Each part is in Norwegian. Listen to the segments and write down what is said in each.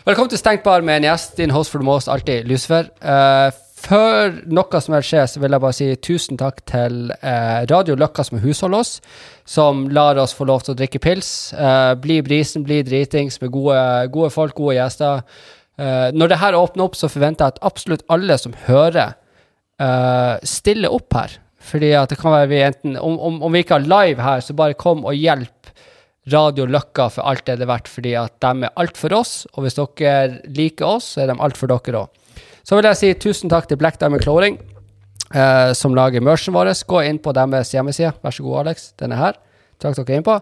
Velkommen til Stengt bar med en gjest. Din host for the most, alltid Lucifer. Uh, før noe som helst skjer, så vil jeg bare si tusen takk til uh, Radio Løkka som er husholdet oss, som lar oss få lov til å drikke pils. Uh, bli brisen, bli dritings med gode, gode folk, gode gjester. når det her åpner opp, så forventer jeg at absolutt alle som hører, stiller opp her. Fordi at det kan være vi enten om, om, om vi ikke har live her, så bare kom og hjelp Radio Løkka for alt det det er verdt, fordi at de er alt for oss, og hvis dere liker oss, så er de alt for dere òg. Så vil jeg si tusen takk til Black Diamond Clothing, eh, som lager merchen vår. Gå inn på deres hjemmeside. Vær så god, Alex. Den er her. Takk dere inn på.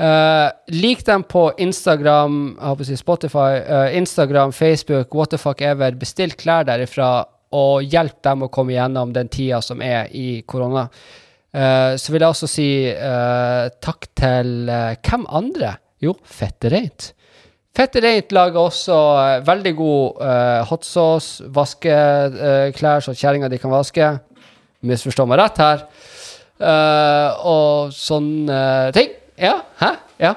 Uh, lik dem på Instagram, si Spotify, uh, Instagram, Facebook, what the fuck ever. Bestill klær derifra, og hjelp dem å komme gjennom den tida som er i korona. Uh, så vil jeg også si uh, takk til uh, hvem andre? Jo, Fette Reint. Fette Reint lager også veldig god hot sauce, vaskeklær så kjerringa de kan vaske. Misforstå meg rett her. og sånne ting. Ja, hæ? Ja.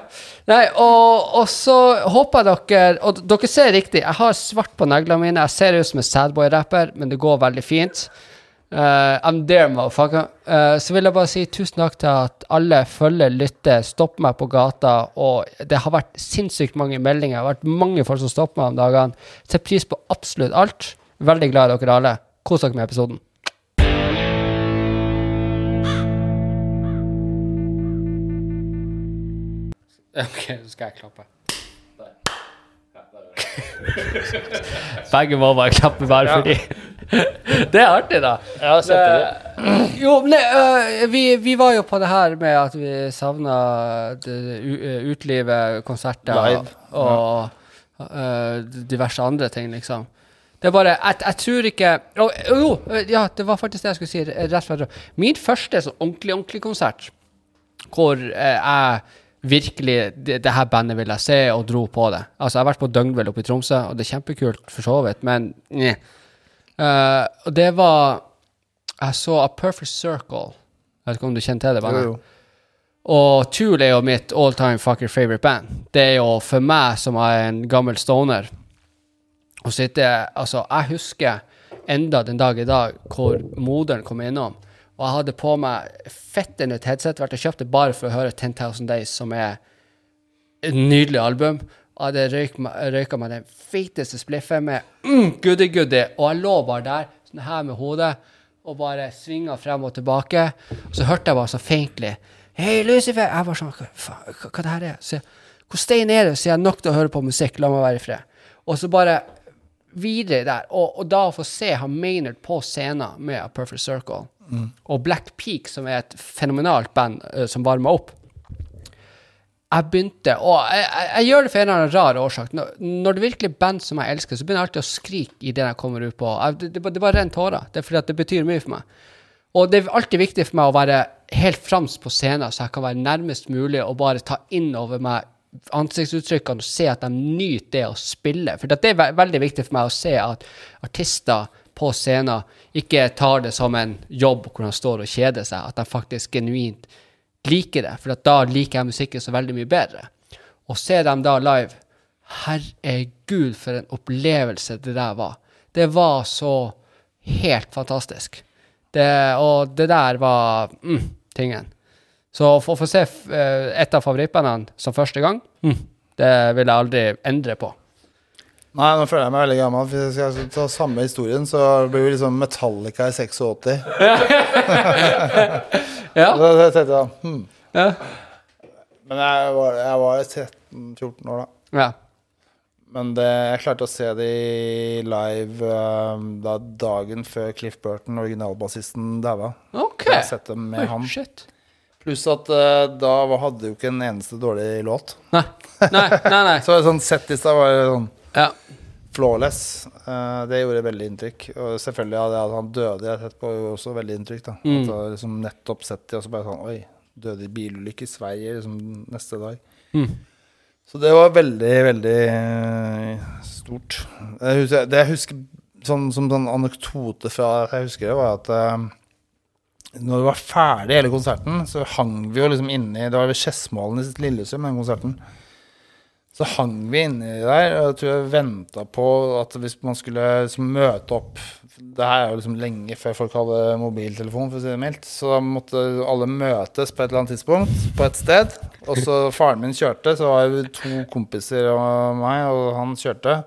Nei, og, og, så håper jeg dere Og dere ser riktig, jeg har svart på neglene mine. Jeg ser ut som en sadboy-rapper, men det går veldig fint. Uh, I'm there, motherfucker. Uh, så vil jeg bare si tusen takk til at alle følger, lytter, stopper meg på gata. Og det har vært sinnssykt mange meldinger. Det har vært mange folk som stopper meg om dagene. Setter pris på absolutt alt. Veldig glad i dere alle. Kos dere med episoden. OK, så skal jeg klappe. Begge må bare klappe bare ja. fordi Det er artig, da. Ja, det, jo, nei, uh, vi, vi, var jo på det her med at vi savna utelivet, konserter Live. og uh, diverse andre ting, liksom. Det er bare Jeg, jeg tror ikke Jo, oh, ja, det var faktisk det jeg skulle si rett fra Min første sånn ordentlig, ordentlig konsert hvor uh, jeg virkelig det, det, her bandet ville jeg se, og dro på det. Altså, jeg har vært på Døgnvill oppe i Tromsø, og det er kjempekult for så vidt, men nye. Uh, og det var Jeg så A Perfect Circle. Jeg vet ikke om du kjenner til det bandet? Jo, jo. Og Tool er jo mitt all time fucker favorite band. Det er jo for meg som er en gammel stoner å sitte Altså, jeg husker enda den dag i dag hvor moderen kom innom og jeg hadde på meg fette nytt headset. Vært og kjøpt det bare for å høre 10,000 Days, som er et nydelig album. Hadde røyka meg den feiteste spliffen med mm, goody goody, og jeg lå bare der, sånn her med hodet, og bare svinga frem og tilbake. Og så hørte jeg bare så faintly Hei, Lucifer! Jeg var sånn Hva, hva, hva det her er? Så, hvor stein er det? Så jeg er nok til å høre på musikk. La meg være i fred. Og så bare videre der. Og, og da å få se han Maynard på scenen med A Perfect Circle Mm. Og Black Peak, som er et fenomenalt band uh, som varmer opp. Jeg begynte Og jeg, jeg, jeg, gjør det for en eller annen rar årsak. Når, når, det virkelig er band som jeg elsker, så begynner jeg alltid å skrike i det jeg kommer ut på. Jeg, det, det, det bare renner tårer. Det er fordi det betyr mye for meg. Og det er alltid viktig for meg å være helt fremst på scenen, så jeg kan være nærmest mulig og bare ta inn over meg ansiktsuttrykkene og se at de nyter det å spille. For det er veldig viktig for meg å se at artister på scenen ikke tar det som en jobb hvor de står og kjeder seg, at de faktisk genuint liker det. For da liker jeg musikken så veldig mye bedre. Og ser dem da live Herregud, for en opplevelse det der var. Det var så helt fantastisk. Det, og det der var mm, tingen. Så å få se uh, et av favorittbandene som første gang, mm, det vil jeg aldri endre på. Nei, nå føler jeg meg veldig gammel. Hvis jeg skal ta samme historien, så blir vi liksom Metallica i 86. ja. Så jeg tenkte jeg hm. ja. Men jeg var, jeg var 13-14 år da. Ja. Men det, jeg klarte å se de live um, da dagen før Cliff Burton, originalbassisten, daua. Okay. Jeg har sett dem med oh, han. Shit. Pluss at uh, da hadde jo ikke en eneste dårlig låt. Nei, nei, nei, nei. så sånn sett i stad var sånn ja. Flawless. Uh, det gjorde veldig inntrykk. Og selvfølgelig hadde ja, han døde jeg sett på også veldig inntrykk. da mm. At, liksom, Nettopp sett det, og så bare sånn Oi, døde i bilulykke i Sverige liksom, neste dag. Mm. Så det var veldig, veldig uh, stort. Jeg husker, det jeg husker sånn, som sånn anekdote fra jeg husker det, var at uh, når det var ferdig hele konserten, så hang vi jo liksom inni Det var ved Skedsmolen i Lillesund, den konserten. Så hang vi inni der, og jeg tror jeg venta på at hvis man skulle liksom møte opp Det her er jo liksom lenge før folk hadde mobiltelefon, for å si det mildt. Så da måtte alle møtes på et eller annet tidspunkt på et sted. Og så faren min kjørte, så var det to kompiser og meg, og han kjørte.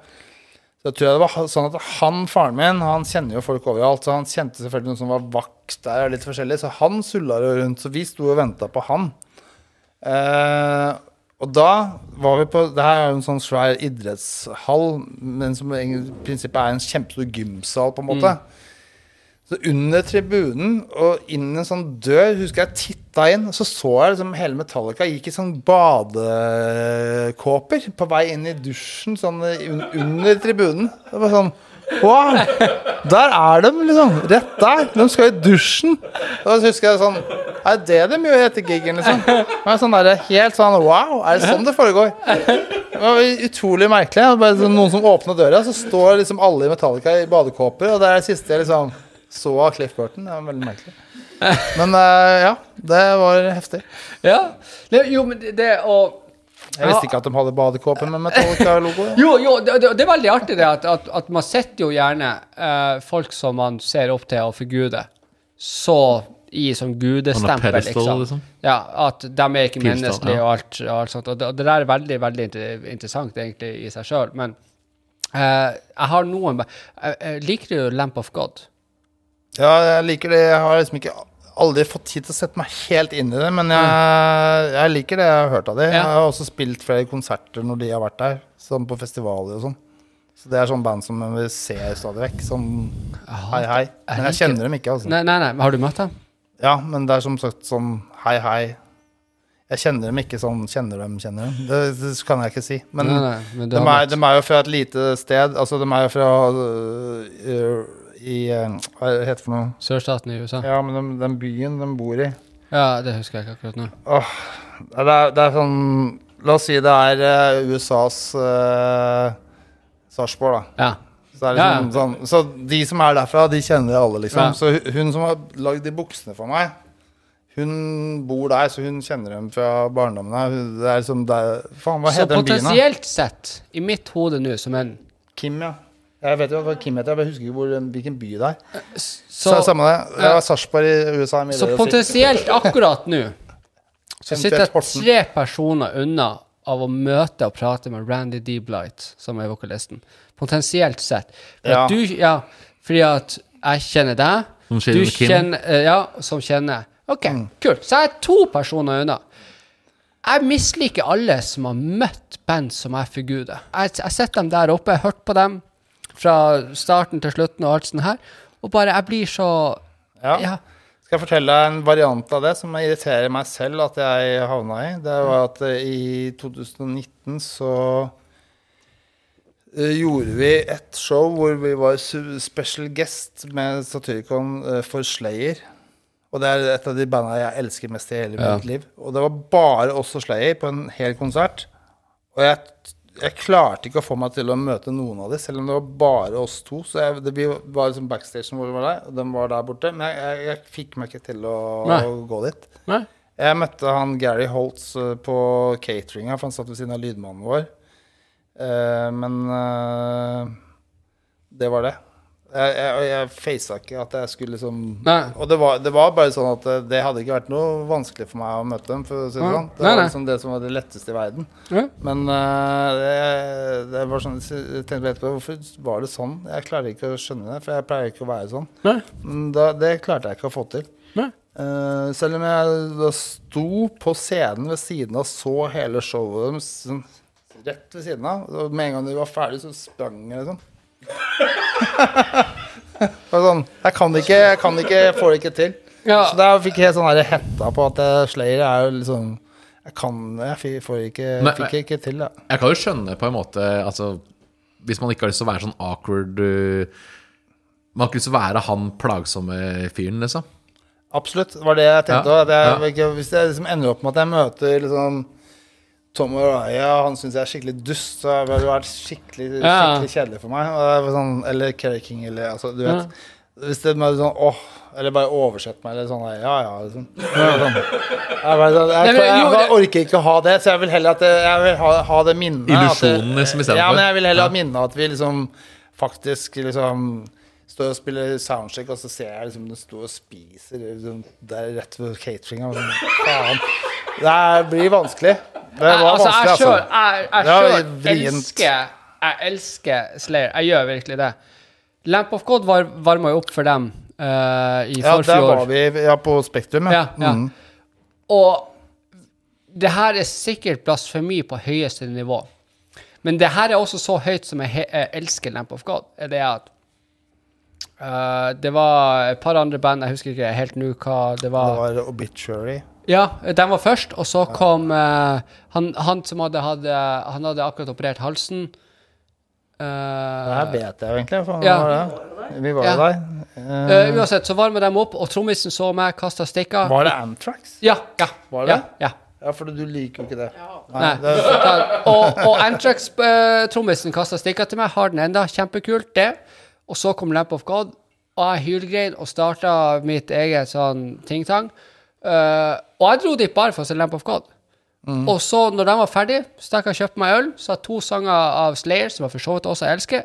Så jeg tror jeg det var sånn at han, faren min, han kjenner jo folk overalt. Så han kjente selvfølgelig noen som var vakt der, og litt forskjellig. Så han sulla jo rundt. Så vi sto og venta på han. Eh, og da var vi på Det her er jo en sånn svær idrettshall, men som i prinsippet er en kjempestor gymsal, på en måte. Så under tribunen og inn en sånn dør, husker jeg titta inn, og så så jeg liksom hele Metallica gikk i sånn badekåper på vei inn i dusjen sånn under tribunen. Det var sånn Wow! Der er de, liksom. Rett der. De skal i dusjen. Og så husker jeg sånn Er det det de gjør etter gigen, liksom? Men sånn der, helt sånn Wow! Er det sånn det foregår? Det var utrolig merkelig. Bare sånn noen som åpner døra, så står liksom alle i Metallica i badekåper, og det er det siste jeg liksom så av Cliff Burton. Det var veldig merkelig. Men uh, ja, det var heftig. Ja. Jo, men det å Jeg visste ikke at de hadde badekåpe med Metallica-logo. Jo, jo, det, det, er veldig artig det at, at, at man setter jo gjerne eh, folk som man ser opp til og forguder, så i sånn gudestempel, pedestal, liksom. liksom. Ja, at de er ikke Pilstall, menneskelige ja. og alt, og alt sånt. Og det, og det der er veldig, veldig interessant egentlig i seg sjøl. Men eh, jeg har noen jeg, eh, Liker du Lamp of God? Ja, jeg liker det. Jeg har liksom ikke aldri fått tid til å sette meg helt inn i det, men jeg, jeg liker det jeg har hørt av dem. Ja. Jeg har også spilt flere konserter når de har vært der, sånn på festivaler og sånn. Så det er sånn band som vi ser stadig vekk. Sånn hei, hei. Men jeg kjenner dem ikke, altså. Nei, nei, nei. Har du møtt dem? Ja, men det er som sagt sånn hei, hei. Jeg kjenner dem ikke sånn kjenner dem, kjenner dem. Det, det kan jeg ikke si. Men nei, nei, men de, er, de er jo fra et lite sted. Altså, de er jo fra øh, i øh, Hva heter det for noe? Sørstaten i USA? Ja, men den, den byen de bor i Ja, det husker jeg ikke akkurat nå. Åh, det, er, det er sånn La oss si det er eh, USAs uh, Sarpsborg, da. Ja. Så, Ja, sånn, så de som er derfra, de kjenner alle, liksom. Så hun som har lagd de buksene for meg, hun bor der, så hun kjenner dem fra barndommen av. Det er liksom der Faen, hva Så heter den byen, da? potensielt sett, i mitt hode nå, som en Kim, ja. Jeg vet jo hva Kim heter, jeg husker ikke hvor, hvilken by det er. Så, Så, samme det. Det var Sarpsborg i USA. så potensielt akkurat nå så sitter jeg tre personer unna av å møte og prate med Randy D. Blight, som er vokalisten. Potensielt sett. For Ja. at du, ja, fordi at jeg kjenner deg, Som du kjenner Kim. kjenner eh, Ja, som kjenner OK, Mm. kult. Så jeg er to personer unna. Jeg misliker alle som har møtt band som jeg forguder. Jeg jeg har sett dem der oppe, hørt på dem fra starten til slutten og alt sånt her, og bare Jeg blir så Ja. Ja. Skal jeg fortelle deg en variant av det som irriterer meg selv at jeg havna i? Det var at eh, i 2019 så eh, gjorde vi et show hvor vi var special guest med Satyricon eh, for Slayer. Og det er et av de banda jeg elsker mest i hele Ja. mitt liv. Og det var bare oss og Slayer på en hel konsert. Og jeg, jeg klarte ikke å få meg til å møte noen av dem, selv om det var bare oss to. Så jeg, det var liksom backstage hvor vi var der, og de var der borte. Men jeg, jeg, jeg fikk meg ikke til å, Nei. gå dit. Nei? Jeg møtte han Gary Holtz eh, på cateringa, for han satt ved siden av lydmannen vår. Eh, men eh, det var det. Jeg, jeg, jeg faca ikke at jeg skulle liksom Nei. Og det var, det var bare sånn at det, det hadde ikke vært noe vanskelig for meg å møte dem. For å si det sånn. Det Nei, var liksom det som var det letteste i verden. Nei. Men uh, det, det var sånn Jeg tenkte etterpå, hvorfor var det sånn? Jeg klarer ikke å skjønne det, for jeg pleier ikke å være sånn. Men da, det klarte jeg ikke å få til. Eh, selv om jeg da sto på scenen ved siden av så hele showet deres sånn, rett ved siden av. Og med en gang de var ferdig, så sprang jeg liksom. Sånn, jeg kan ikke, jeg kan ikke, jeg får det ikke til. Ja. Så da fikk jeg sånn hetta på at Slayer er jo liksom Jeg kan Jeg får ikke, Men- fikk ikke til, da. Jeg kan jo skjønne på en måte Altså, hvis man ikke har lyst til å være sånn awkward uh, Man har ikke lyst til å være han plagsomme fyren, liksom. Absolutt. Det var det jeg tenkte Ja, at jeg, ja. Hvis jeg liksom ender opp med at jeg møter liksom Tom Araya, han syns jeg er skikkelig dust, så hadde har vært skikkelig, skikkelig kjedelig for meg. Det sånn, eller Kerry King, eller altså, du vet. Hvis det er sånn åh, eller bare oversett meg, eller sånn ja ja. Liksom. Sånn. Jeg, bare, sånn, jeg, orker ikke å ha det, så jeg vil heller at det, jeg vil ha, ha det minnet. det- Illusjonen liksom istedenfor. Ja, men jeg vil heller ha minnet at vi liksom faktisk liksom står og spiller soundcheck, og så ser jeg liksom den står og spiser liksom, Det er rett ved cateringa. Sånn, faen. Det blir vanskelig. Det var altså, vanskelig, jeg altså. jeg, jeg jeg, var elsker Jeg elsker Slayer. Jeg gjør virkelig det. Lamp of God var, varma jo opp for dem uh, i Ja, der forfjor. var vi ja, på Spektrum, Ja, ja. Mm. Og det her er sikkert blasfemi på høyeste nivå. Men det her er også så høyt som jeg, jeg elsker Lamp of God. Er det at uh, Det var et par andre band, jeg husker ikke helt nå hva det Det var. var Obituary. Ja, den var først, og så kom uh, han, han som hadde, hadde Han hadde akkurat operert halsen. Det Uh, her vet jeg jo egentlig. For Ja. var det. Vi var jo Ja. der. Eh, uansett, så varma de opp, og trommisen så meg, kasta stikka. var det Antrax? Ja. ja, Var det ja, ja. Ja, for du liker jo ikke det. Nei. det er... og og Antrax-trommisen kasta stikka til meg. Har den enda. Kjempekult, det. Og så kom Lamp of God, og jeg hylgrein og starta mitt eget sånn ting-tang. Eh, og jeg dro dit bare for å se Lamp of God. Og så, når de var ferdig, stakk jeg og kjøpte meg øl, sa to sanger av Slayer, som jeg for så vidt også elsker,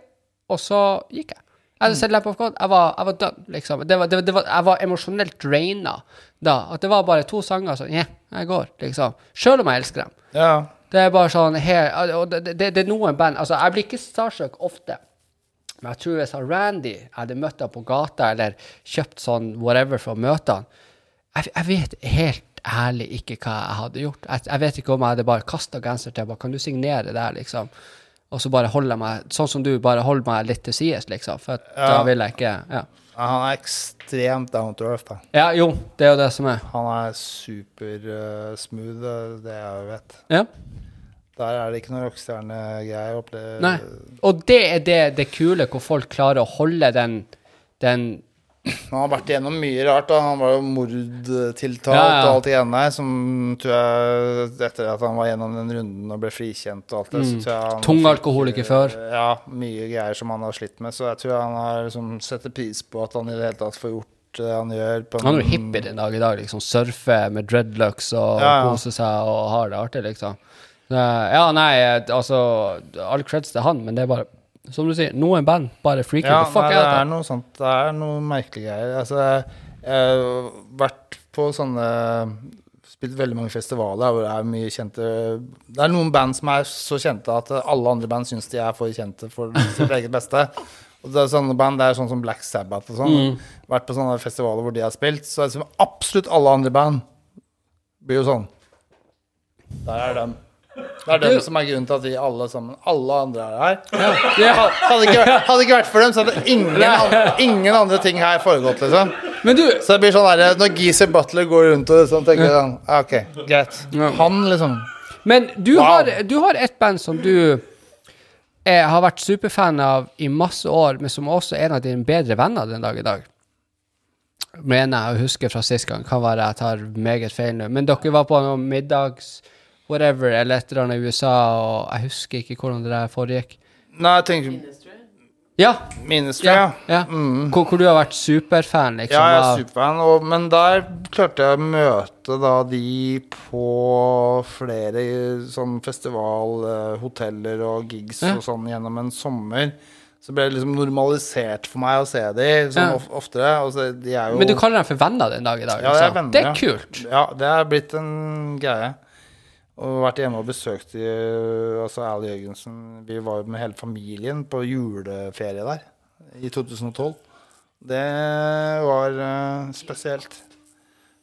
og så gikk jeg. Jeg hadde sett Lamp of God. Jeg var, jeg var done, liksom. Det var, det, det var, jeg var emosjonelt draina da. At det var bare to sanger. Så yeah, jeg går, liksom. Sjøl om jeg elsker dem. Ja. Det er bare sånn her og det, det, er noen band Altså, jeg blir ikke starstruck ofte. Men jeg tror hvis Randy hadde møtt ham på gata eller kjøpt sånn whatever for å møte han Jeg, jeg vet helt ærlig ikke hva jeg hadde gjort. Jeg, jeg vet ikke om jeg hadde bare kasta genser til bare, Kan du signere der, liksom? Og så bare holde meg Sånn som du, bare holde meg litt til sides, liksom. For at da vil jeg ikke ja. Ja, Han er ekstremt down to earth, da. ja, jo, det er jo det som er. Han er supersmooth, uh, uh, det jeg vet. Ja. Der er det ikke noe rockestjernegreier. Nei. Og det er det, det kule, hvor folk klarer å holde den, den Han har vært igjennom mye rart. da Han var jo mordtiltalt Ja, ja. og alt igjen der. Som tror jeg Etter at han var gjennom den runden og ble frikjent og alt det, så tror jeg han Tung alkoholiker før. eh, Ja, mye greier som han har slitt med. Så jeg tror han har liksom setter pris på at han i det hele tatt får gjort det han gjør. På Han er jo hippie den dag i dag, liksom. Surfer med dreadlocks og Ja, ja. koser seg og har det artig, liksom. Ja, nei, altså All creds til han, men det er bare Som du sier, noen band bare freaker Ja, the fuck nei, det er noe sånt. Det er noe merkelige greier. Altså, jeg har vært på sånne Spilt veldig mange festivaler hvor det er mye kjente Det er noen band som er så kjente at alle andre band syns de er for kjente for sitt eget beste. Og det er sånne band, det er sånn som Black Sabbath og sånn. Mm. Vært på sånne festivaler hvor de har spilt, så det som absolutt alle andre band blir jo sånn. Der er dem. Det er dem som er grunnen til at vi alle sammen Alle andre er her. Ja. Hadde ikke, hadde ikke vært for dem, så hadde ingen, an- ingen andre ting her foregått, liksom. Men du, Så det blir sånn der, Når Geezer Butler går rundt og sånn, tenker jeg sånn OK, greit. Han, liksom. men du, Wow. har, du har et band som du eh, har vært superfan av i masse år, men som også er en av dine bedre venner den dag i dag. Mener jeg å huske fra sist gang. Kan være jeg tar meget feil nå. Men dere var på noen middags whatever eller et eller annet i USA, og jeg husker ikke hvordan det der foregikk. Nei, jeg tenker Ja, Ministry, ja, ja. ja. Hvor, hvor du har vært superfan, liksom. Ja, jeg er superfan, og, men der klarte jeg å møte da de på flere sånn festival, eh, hoteller og gigs Ja. og sånn gjennom en sommer. Så ble det liksom normalisert for meg å se de sånn Ja. of oftere. Så, de er jo Men du kaller dem for venner den dag i dag? Ja, det er liksom. venner, det er ja. kult. Ja, det er blitt en greie. Og vært hjemme og besøkt de, altså Al Jørgensen Vi var med hele familien på juleferie der i 2012. Det var uh, spesielt.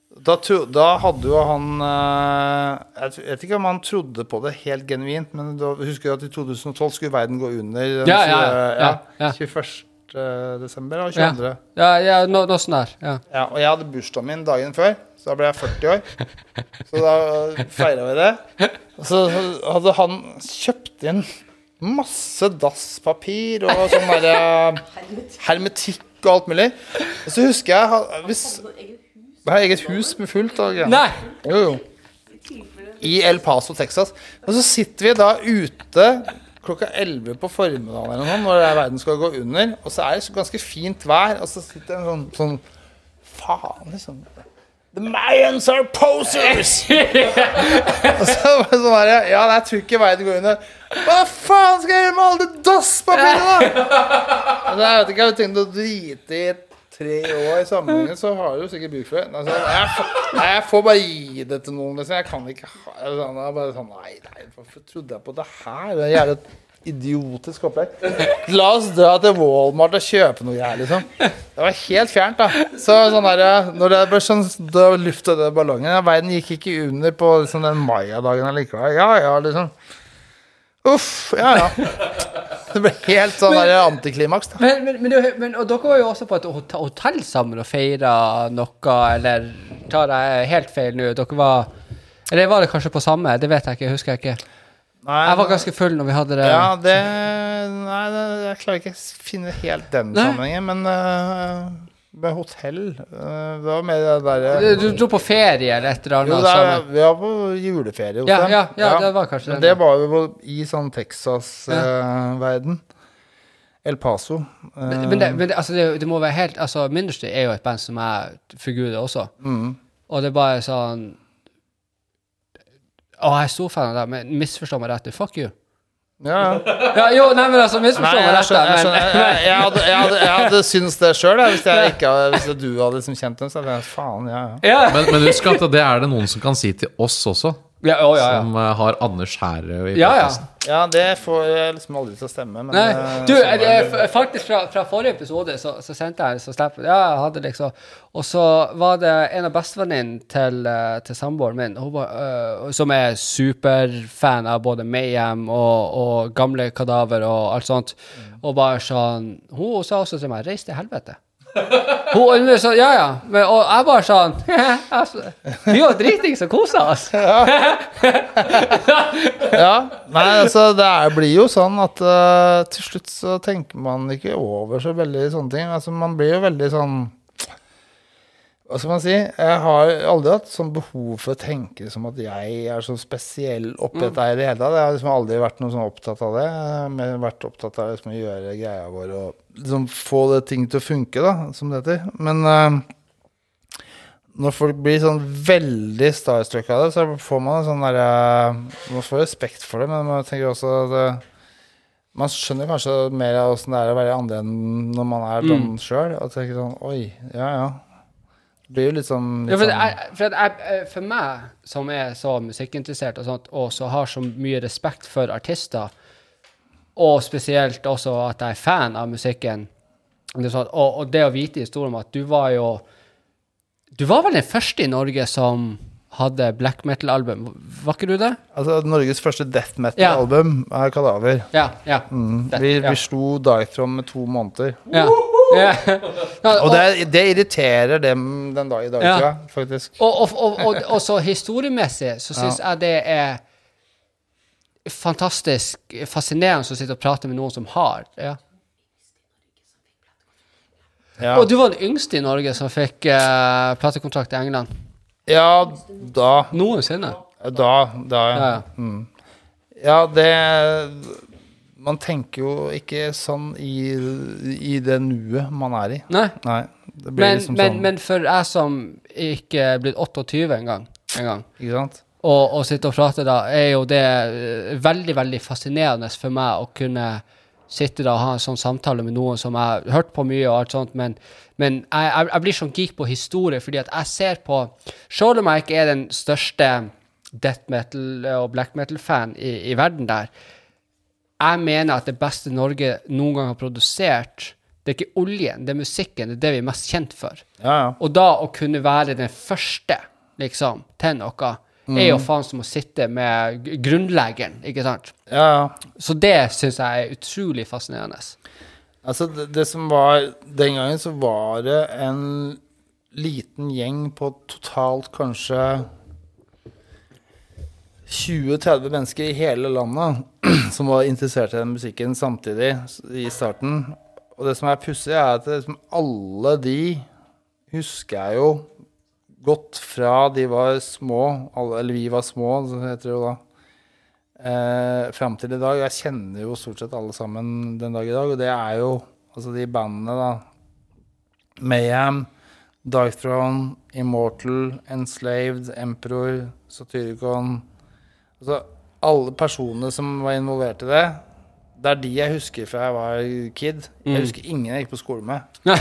Da, tro, da hadde jo han uh, Jeg vet ikke om han trodde på det helt genuint, men da husker du at i 2012 skulle verden gå under. den Ja, ja, ja, ja. 21. desember og Ja. 22. Ja, ja nå, nå sånn der. Ja. Ja, og jeg hadde bursdagen min dagen før, så da ble jeg 40 år. Så da feira vi det. Og så hadde han kjøpt inn masse dasspapir og sånn derre hermetikk og alt mulig. Og så husker jeg hvis, Jeg har eget hus med fullt av greier. Nei! Jo, jo. I El Paso, Texas. Og så sitter vi da ute klokka 11 på formiddagen eller noe når er verden skal gå under, og så er det så ganske fint vær, og så sitter en sånn, sånn Faen, liksom. The Mayans are posers! og så sånn her, Ja, jeg tror ikke verden går under. Hva faen skal jeg gjøre med alle de dasspapirene, da? Altså, jeg vet ikke, jeg har tenkt å drite i tre år i sammenhengen, så har du sikkert bruk for det. Altså, jeg, jeg får bare gi det til noen, liksom. Jeg kan ikke ha sånn, jeg er bare sånn Nei, nei, hvorfor trodde jeg på det her? Det er jævlig idiotisk opplegg. La oss dra til Walmart og kjøpe noe her, liksom. Det var helt fjernt, da. Så sånn der, når det ble sånn Da lufta den ballongen ja, Verden gikk ikke under på liksom, den Maya-dagen allikevel. Ja, ja, liksom. Uff. Ja, ja. Det ble helt sånn der antiklimaks, da. Men, men, men, men og dere var jo også på et hotell sammen og feira noe, eller tar jeg helt feil nå? Dere var Eller var det kanskje på samme? Det vet jeg ikke, husker jeg ikke. Nei, Jeg var ganske full når vi hadde det. Ja, det Nei, det, jeg klarer ikke å finne helt den sammenhengen, men øh, med hotell øh, Det var mer det derre Du, du dro på ferie eller et eller Jo, annet? er, vi var på juleferie hos Ja, dem. ja, ja, det var kanskje Men det. det var jo i sånn Texas-verden. El Paso. eh, Men, men, det, men det, altså, det, det må være helt Altså, Ministry er jo et band som jeg forguder også. mm. Og det er bare sånn Å, jeg er stor fan av det, men misforstå meg rett. Fuck you. Ja, ja. Jo, nei, men altså, misforstå meg rett. Jeg. Jeg, jeg, hadde, jeg, hadde, jeg hadde syntes det sjøl, hvis, jeg ikke hadde- hvis du hadde liksom kjent dem. Så hadde jeg faen, ja, ja. Ja, Men, men husk at det er det noen som kan si til oss også, ja, å, ja, ja. som uh, har Anders her i Ja, ja. det får jeg liksom aldri til å stemme. Men, Nei, eh, du, er eh, det. f- faktisk fra, fra forrige episode så, så sendte jeg så snap. Ja, jeg hadde liksom Og så var det en av bestevenninnene til, til samboeren min, hun var, uh, som er superfan av både Mayhem og, og gamle kadaver og alt sånt, og bare sånn Hun sa også til meg 'reis til helvete'. Hun hun så, ja, ja. Men, og jeg bare sånn altså, Vi var dritings og kosa oss. Ja, nei, altså det er, blir jo sånn at uh, til slutt så tenker man ikke over så veldig sånne ting. Altså man blir jo veldig sånn Hva skal man si? Jeg har aldri hatt sånn behov for å tenke som at jeg er så spesiell oppi dette her i det hele tatt. Jeg har liksom aldri vært noe sånn opptatt av det. Jeg har vært opptatt av liksom å gjøre greia vår og liksom få det ting til å funke, da, som det heter. Men uh, når folk blir sånn veldig starstruck av det, så får man en sånn derre Man får respekt for det, men man tenker også at uh, Man skjønner kanskje mer av åssen det er å være andre enn når man er sånn Mm. sjøl. Og tenker sånn Oi, ja ja. Blir jo litt sånn, Ja, for, sånn jeg, for, jeg, eh, for meg, som er så musikkinteressert og sånt, og så har så mye respekt for artister, og spesielt også at jeg er fan av musikken, det er sånn, og, og det å vite historien om at du var jo Du var vel den første i Norge som hadde black metal-album, var ikke du det? Altså, Norges første death metal-album er Kadaver. Ja. ja. Mm. Death, Vi, ja. slo Dythrom med to måneder. ja. Ja. ja Og det, det irriterer dem den dag i dag, Ja. faktisk. Og, og, og, så historiemessig så syns jeg det er fantastisk fascinerende å sitte og prate med noen som har ja. Og du var den yngste i Norge som fikk uh, platekontrakt i England. ja da. Noensinne. Da, da, ja. Mm. Ja, det Man tenker jo ikke sånn i, i det nuet man er i. Nei. Nei. Det blir Men, liksom men, sånn men for jeg som ikke er blitt 28 engang, en gang, Ikke sant? og, og sitte og prate da, er jo det eh, veldig, veldig fascinerende for meg å kunne sitte da og ha en sånn samtale med noen som jeg har hørt på mye og alt sånt, men, men jeg, jeg, jeg blir sånn geek på historie, fordi at jeg ser på Selv om jeg ikke er den største death metal og black metal-fan i, i verden der, jeg mener at det beste Norge noen gang har produsert, det er ikke oljen, det er musikken, det er det vi er mest kjent for. Ja, ja. Og da å kunne være den første, liksom, til noe, er jo faen som å sitte med grunnleggeren, ikke sant? ja, ja. Så det syns jeg er utrolig fascinerende. Altså, det, det som var Den gangen så var det en liten gjeng på totalt kanskje 20-30 mennesker i hele landet som var interessert i den musikken samtidig i starten. Og det som er pussig, er at liksom, alle de husker jeg jo godt fra de var små, eller vi var små, heter det jo da. eh, fram til i dag. Jeg kjenner jo stort sett alle sammen den dag i dag, og det er jo altså de bandene, da. Mayhem, Darkthrone, Immortal, Enslaved, Emperor, Satyricon Altså alle personene som var involvert i det. Det er de jeg husker fra jeg var kid. Jeg Mm. husker ingen jeg gikk på skole med.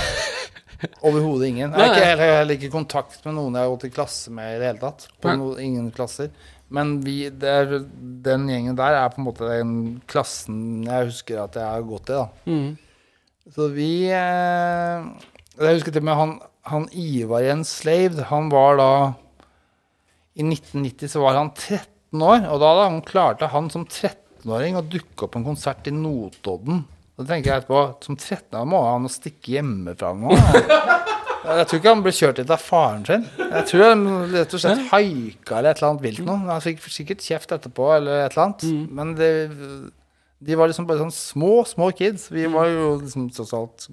Overhodet ingen. Jeg har ikke heller, ikke kontakt med noen jeg har gått i klasse med i det hele tatt. På Nei. no, ingen klasser. Men vi, det er, den gjengen der er på en måte den klassen jeg husker at jeg har gått i. da. Mm. Så vi eh, Jeg husker til og med han, han Ivar Jens Slave. han var da I 1990 så var han 13 år, og da hadde han klarte han som 13-åring å dukke opp på en konsert i Notodden. Da tenker jeg etterpå Som 13-åring må han stikke hjemmefra nå. Jeg tror ikke han ble kjørt hit av faren sin. Jeg tror han rett og slett haika eller et eller annet vilt noe. Han fikk sikkert kjeft etterpå eller et eller annet. Men det, de var liksom bare sånn små, små kids. Vi var jo liksom tross alt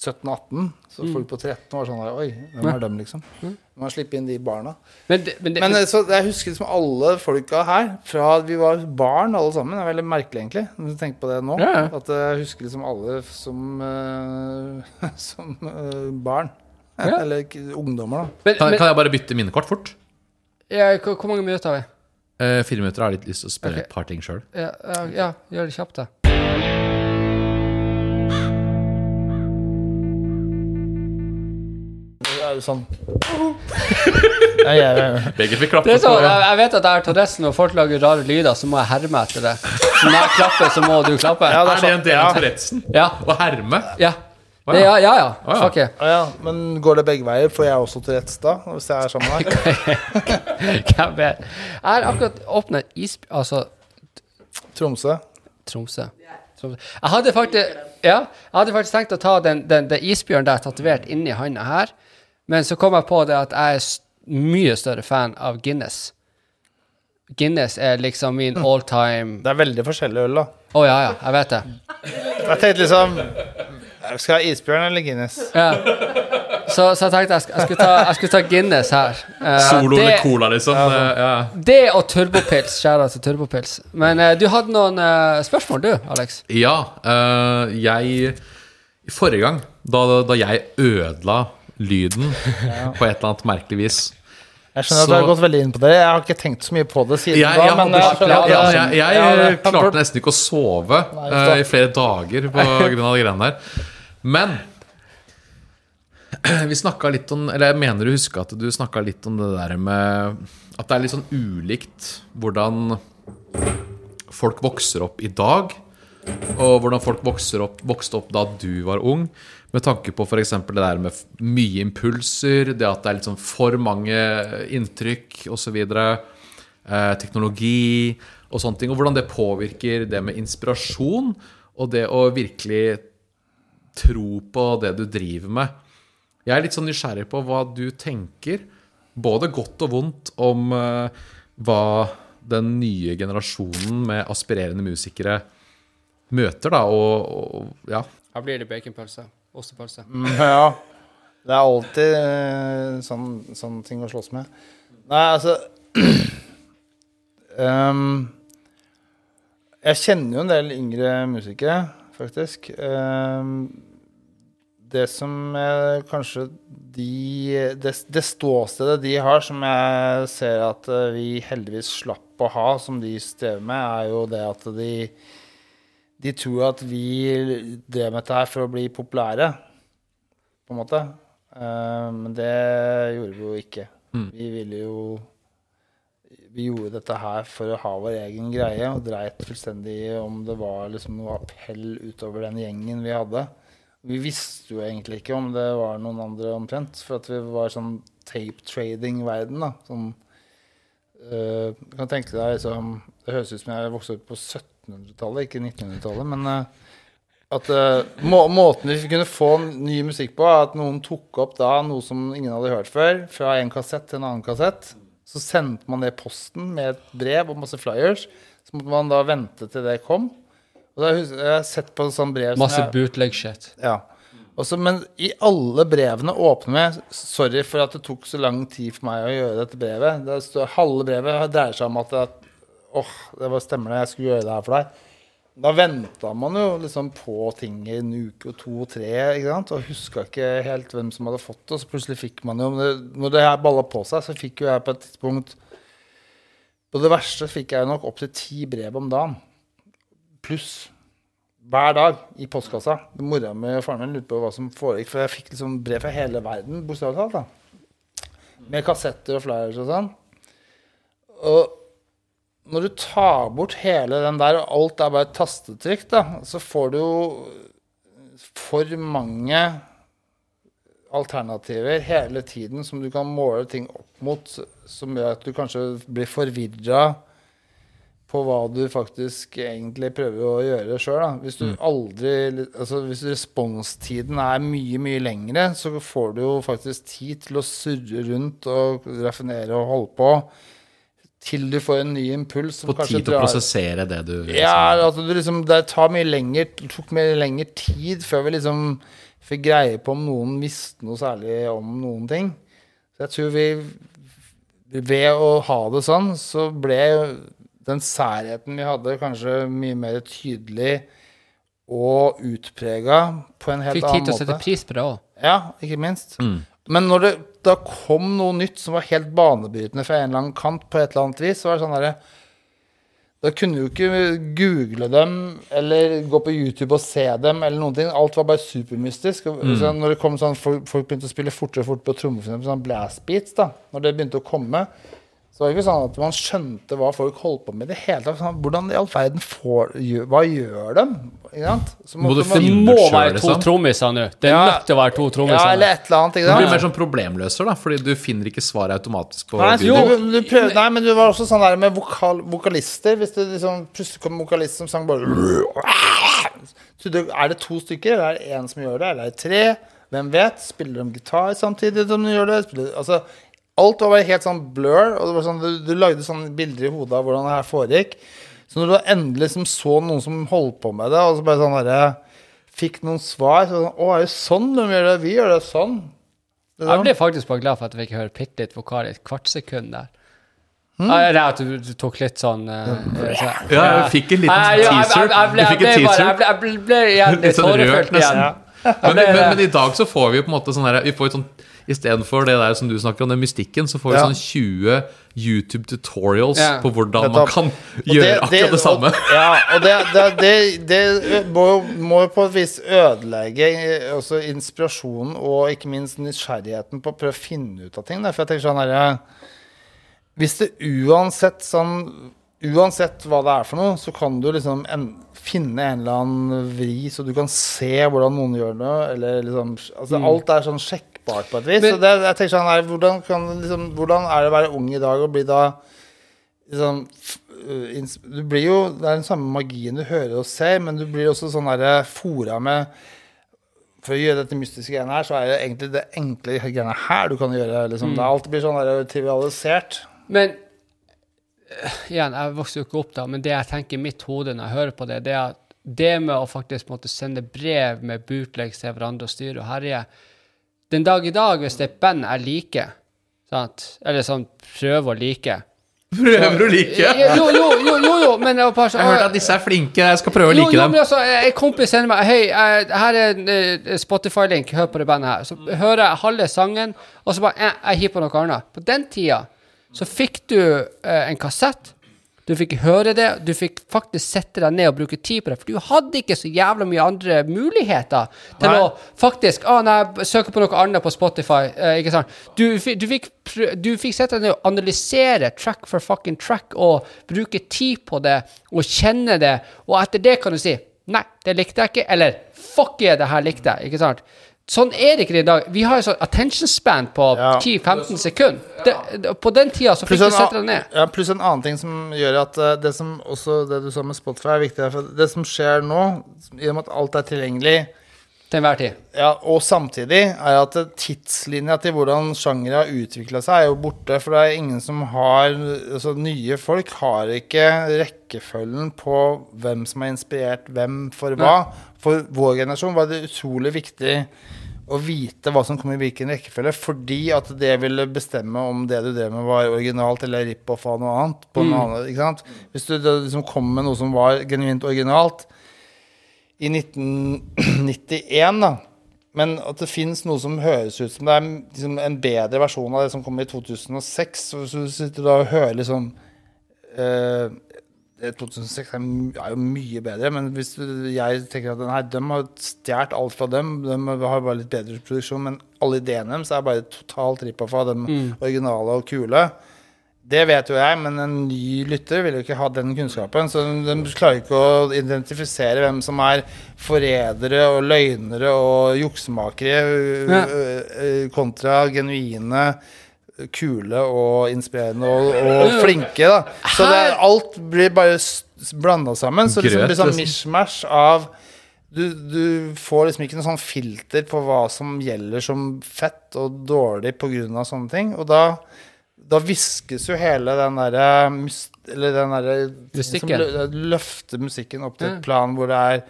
17-18. Så folk på 13 var sånn Oi, hvem er dem, liksom? Må man slippe inn de barna. Men, det, men, det, Men eh, så jeg husker liksom alle folka her, fra vi var barn alle sammen. Det er veldig merkelig, egentlig, når du tenker på det nå. Ja, ja. At jeg husker liksom alle som, uh, som uh, barn. Ja. Eller ungdommer, da. men, Kan, men, kan jeg bare bytte minnekort fort? ja, hvor, mange minutter har vi? Eh, fire minutter. Jeg har litt lyst til å spørre okay. et par ting sjøl. Ja, ja, ja, gjør det kjapt, da. Er sånn jeg, jeg, jeg. Begge fikk klappe. Så, jeg, jeg vet at jeg har Tourettes når folk lager rare lyder, så må jeg herme etter det. Så når jeg klapper, så må du klappe. Ja, det Er det en del av Ja. Tourettesen? Ja. Å herme? Ja. Det, ja. ja, ja. Oh, ja. Okay. Oh, Ja. Men går det begge veier? Får jeg også Tourettes da? Hvis jeg er sammen med deg? Jeg har akkurat åpna is... Altså Tromsø? Tromsø. Tromsø. Jeg hadde faktisk Ja, jeg hadde faktisk tenkt å ta den, den, den isbjørnen der tatovert inni handa her, men så kom jeg på det at jeg er mye større fan av Guinness. Guinness er liksom min all time Det er veldig forskjellig øl, da. Å ja, ja, jeg vet det. Jeg tenkte liksom Skal jeg ha isbjørn eller Guinness? Ja. Så, så jeg tenkte jeg, jeg, skulle ta, jeg skulle ta Guinness her. Eh, Solo det, eller cola, liksom? Ja. ja. det og turbopils. Kjære til turbopils. Men eh, du hadde noen eh, spørsmål, du, Alex? Ja, jeg Forrige gang, da, da jeg ødela lyden på et eller annet merkelig vis Jeg skjønner at du har gått veldig inn på det. Jeg har ikke tenkt så mye på det siden jeg, da. men jeg skjønner jeg, jeg, klarte nesten ikke å sove Nei, uh, i flere dager av de greiene der. Men vi snakka litt om Eller jeg mener du husker at du snakka litt om det der med At det er litt sånn ulikt hvordan folk vokser opp i dag, og hvordan folk vokser opp, vokste opp da du var ung. Med tanke på f.eks. det der med mye impulser, det at det er litt sånn for mange inntrykk osv. Eh, teknologi og sånne ting. Og hvordan det påvirker det med inspirasjon, og det å virkelig tro på det du driver med. Jeg er litt sånn nysgjerrig på hva du tenker, både godt og vondt, om eh, hva den nye generasjonen med aspirerende musikere møter, da, og, og ja. Her blir det baconpølse. Ostepølse. Mm, Ja. Det er alltid eh, sånn, ting å slåss med. Nei, altså um, Jeg kjenner jo en del yngre musikere, faktisk. Um, det som eh, kanskje de det, det ståstedet de har, som jeg ser at eh, vi heldigvis slapp å ha, som de strever med, er jo det at de de tror at vi drev med dette her for å bli populære, på en måte. Eh, men det gjorde vi jo ikke. Vi ville jo Vi gjorde dette her for å ha vår egen greie, og dreit fullstendig om det var liksom noe appell utover den gjengen vi hadde. Vi visste jo egentlig ikke om det var noen andre omtrent, for at vi var sånn tape trading-verden, da. Sånn øh, kan tenke deg liksom Det høres ut som jeg vokste opp på 1700-tallet, ikke 1900-tallet, men eh, at eh, må, måten vi kunne få ny musikk på, er at noen tok opp da noe som ingen hadde hørt før, fra en kassett til en annen kassett. Så sendte man det i posten med et brev og masse flyers. Så måtte man da vente til det kom. Og da har jeg har sett på sånn brev Masse bootleg-shit. ja. Også, men i alle brevene åpner med Sorry for at det tok så lang tid for meg å gjøre dette brevet. Det står, halve brevet dreier seg om at, Åh, det var stemmer det, jeg skulle gjøre det her for deg. Da venta man jo liksom på ting i en uke og to og tre, ikke sant? og huska ikke helt hvem som hadde fått det. Så plutselig fikk man jo Når det her balla på seg, så fikk jo jeg på et tidspunkt På det verste fikk jeg nok opptil ti brev om dagen. Pluss. Hver dag i postkassa. Mora mi og faren min lurte på hva som foregikk, for jeg fikk liksom brev fra hele verden, bokstavelig talt. da. Med kassetter og flyers og sånn. Og når du tar bort hele den der, og alt er bare tastetrykk, da, så får du jo for mange alternativer hele tiden som du kan måle ting opp mot, som gjør at du kanskje blir forvirra på hva du faktisk egentlig prøver å gjøre sjøl. Hvis du aldri altså Hvis responstiden er mye, mye lengre, så får du jo faktisk tid til å surre rundt og raffinere og holde på til du får en ny impuls På tid til å prosessere det du ja, altså du liksom, det tar mye lenger, det tok mye lengre tid før vi liksom fikk greie på om noen visste noe særlig om noen ting. Så jeg tror vi Ved å ha det sånn, så ble den særheten vi hadde, kanskje mye mer tydelig og utprega på en helt annen måte. Fikk tid til å sette pris på det òg. Ja, ikke minst. Men når det da kom noe nytt som var helt banebrytende fra en eller annen kant, på et eller annet vis, så var det sånn derre Da kunne du ikke google dem eller gå på YouTube og se dem eller noen ting. Alt var bare supermystisk. Mm. så når det kom sånn, folk, folk begynte å spille fortere og fortere på trommer, sånn blast beats, da, når det begynte å komme, så var det ikke sånn at man skjønte hva folk holdt på med i det hele tatt. Sånn, hvordan i all verden får Hva gjør dem? Ikke? Så Må du måtte man- finne- Må Selv, være to liksom. trommiser nå. Det er Ja. nødt til å være to Ja, eller et eller annet. Ikke Du blir mer sånn problemløser, da, fordi du finner ikke svaret automatisk på Nei, jo, du, du prøv, nei, men du var også sånn der med vokal, vokalister. Hvis det liksom plutselig kom en vokalist som sang bare Er det to stykker, eller er det én som gjør det, eller er det tre? Hvem vet? Spiller de gitar samtidig som de gjør det? Spiller, altså, alt var bare helt sånn blur, og det var sånn, du, du lagde sånne bilder i hodet av hvordan det her foregikk. Så når du endelig liksom så noen som holdt på med det, og så bare sånn derre Fikk noen svar så sånn, Å, er det sånn de gjør det? Vi gjør det sånn. Det Jeg sånn. ble faktisk bare glad for at jeg fikk høre bitte litt vokal i et kvart sekund der. Mm. Ja, det er at du, du tok litt sånn uh, så- Ja, jeg fikk en liten Nei, jeg- teaser. jeg- jeg ble- fikk en jeg ble teaser. Jeg ble, jeg ble, ble igjen Litt sånn rørt, nesten. Ja. Men, men, men i dag så får vi jo på en måte sånn her Vi får jo sånn Istedenfor det der som du snakker om, den mystikken, så får vi Ja. sånn 20 YouTube tutorials Ja. på hvordan Nettopp. man kan Og gjøre akkurat det samme. Og, ja, og det, det, det, det må, må på et vis ødelegge eh, også inspirasjonen og ikke minst nysgjerrigheten på å prøve å finne ut av ting. Der. For jeg tenker sånn her, Hvis det uansett sånn Uansett hva det er for noe, så kan du liksom en, finne en eller annen vri, så du kan se hvordan noen gjør det. Eller liksom, altså Alt er sånn sjekkbart på et vis. Men- så det, jeg tenker sånn her, hvordan, kan, liksom, hvordan er det å være ung i dag og bli da liksom, ins- Du blir jo Det er den samme magien du hører og ser, men du blir også sånn der, fora med For å gjøre dette mystiske greiene her, så er det egentlig det enkle greiene her du kan gjøre. Liksom. Det er alltid blir sånn der trivialisert. Men eh, igjen, jeg vokste jo ikke opp da, men det jeg tenker i mitt hode når jeg hører på det, det er at det med å faktisk måtte sende brev med bootlegs til hverandre og styre og herje Den dag i dag, hvis det er et band jeg liker, sant? eller sånn prøver å like Prøver å like. Jo, jo, jo, jo, jo, jo men det var bare Jeg har hørt at disse er flinke, jeg skal prøve å jo, like jo, dem. men altså, En kompis sender meg Hei, her er en eh, Spotify-link, hør på det bandet her. Så hører jeg halve sangen, og så bare eh, Jeg hiver på noe annet. På den tida så fikk du eh, en kassett. Du fikk høre det, du fikk faktisk sette deg ned og bruke tid på det. For du hadde ikke så jævla mye andre muligheter til Nei. å faktisk Å, nei, søke på noe annet på Spotify. eh, ikke sant? Du, du, fikk, du fikk sette deg ned og analysere track for fucking track og bruke tid på det og kjenne det, og etter det kan du si Nei, det likte jeg ikke, eller fuck yeah, det her likte jeg. ikke sant? Sånn er det ikke i dag. Vi har jo sånn attention span på Ja. 10-15 sekunder. Det, det, på den tida så fikk vi du sette deg ned. ja, pluss en annen ting som gjør at eh, det som også det du sa med Spotify, er viktig. For det som skjer nå, i og med at alt er tilgjengelig, Til enhver tid. ja, og samtidig, er at tidslinja til hvordan sjangere har utvikla seg, er jo borte. For det er ingen som har altså Nye folk har ikke rekkefølgen på hvem som har inspirert hvem for hva. For vår generasjon var det utrolig viktig å vite hva som kom i hvilken rekkefølge, fordi at det ville bestemme om det du drev med, var originalt eller rip-off av noe annet. Annen, ikke sant? Hvis du liksom kom med noe som var genuint originalt i 1991, da men at det fins noe som høres ut som det er liksom en bedre versjon av det som kom i 2006. Så hvis du sitter da og hører liksom det 2006 er, er jo mye bedre, men hvis jeg tenker at nei, de har stjålet alt fra dem, de har bare litt bedre produksjon, men alle ideene deres er bare totalt rippa fra de mm. originale og kule. Det vet jo jeg, men en ny lytter vil jo ikke ha den kunnskapen. Så de klarer ikke å identifisere hvem som er forrædere og løgnere og juksemakere Ja. ø- ø- kontra genuine, kule og inspirerende og, og flinke. da Så det, alt blir bare blanda sammen. Så liksom det blir sånn mishmash av du, du får liksom ikke noe sånn filter på hva som gjelder som fett og dårlig pga. sånne ting. Og da, da viskes jo hele den derre mus- Eller den derre Mystikken. som lø- Løfter musikken opp til et plan hvor det er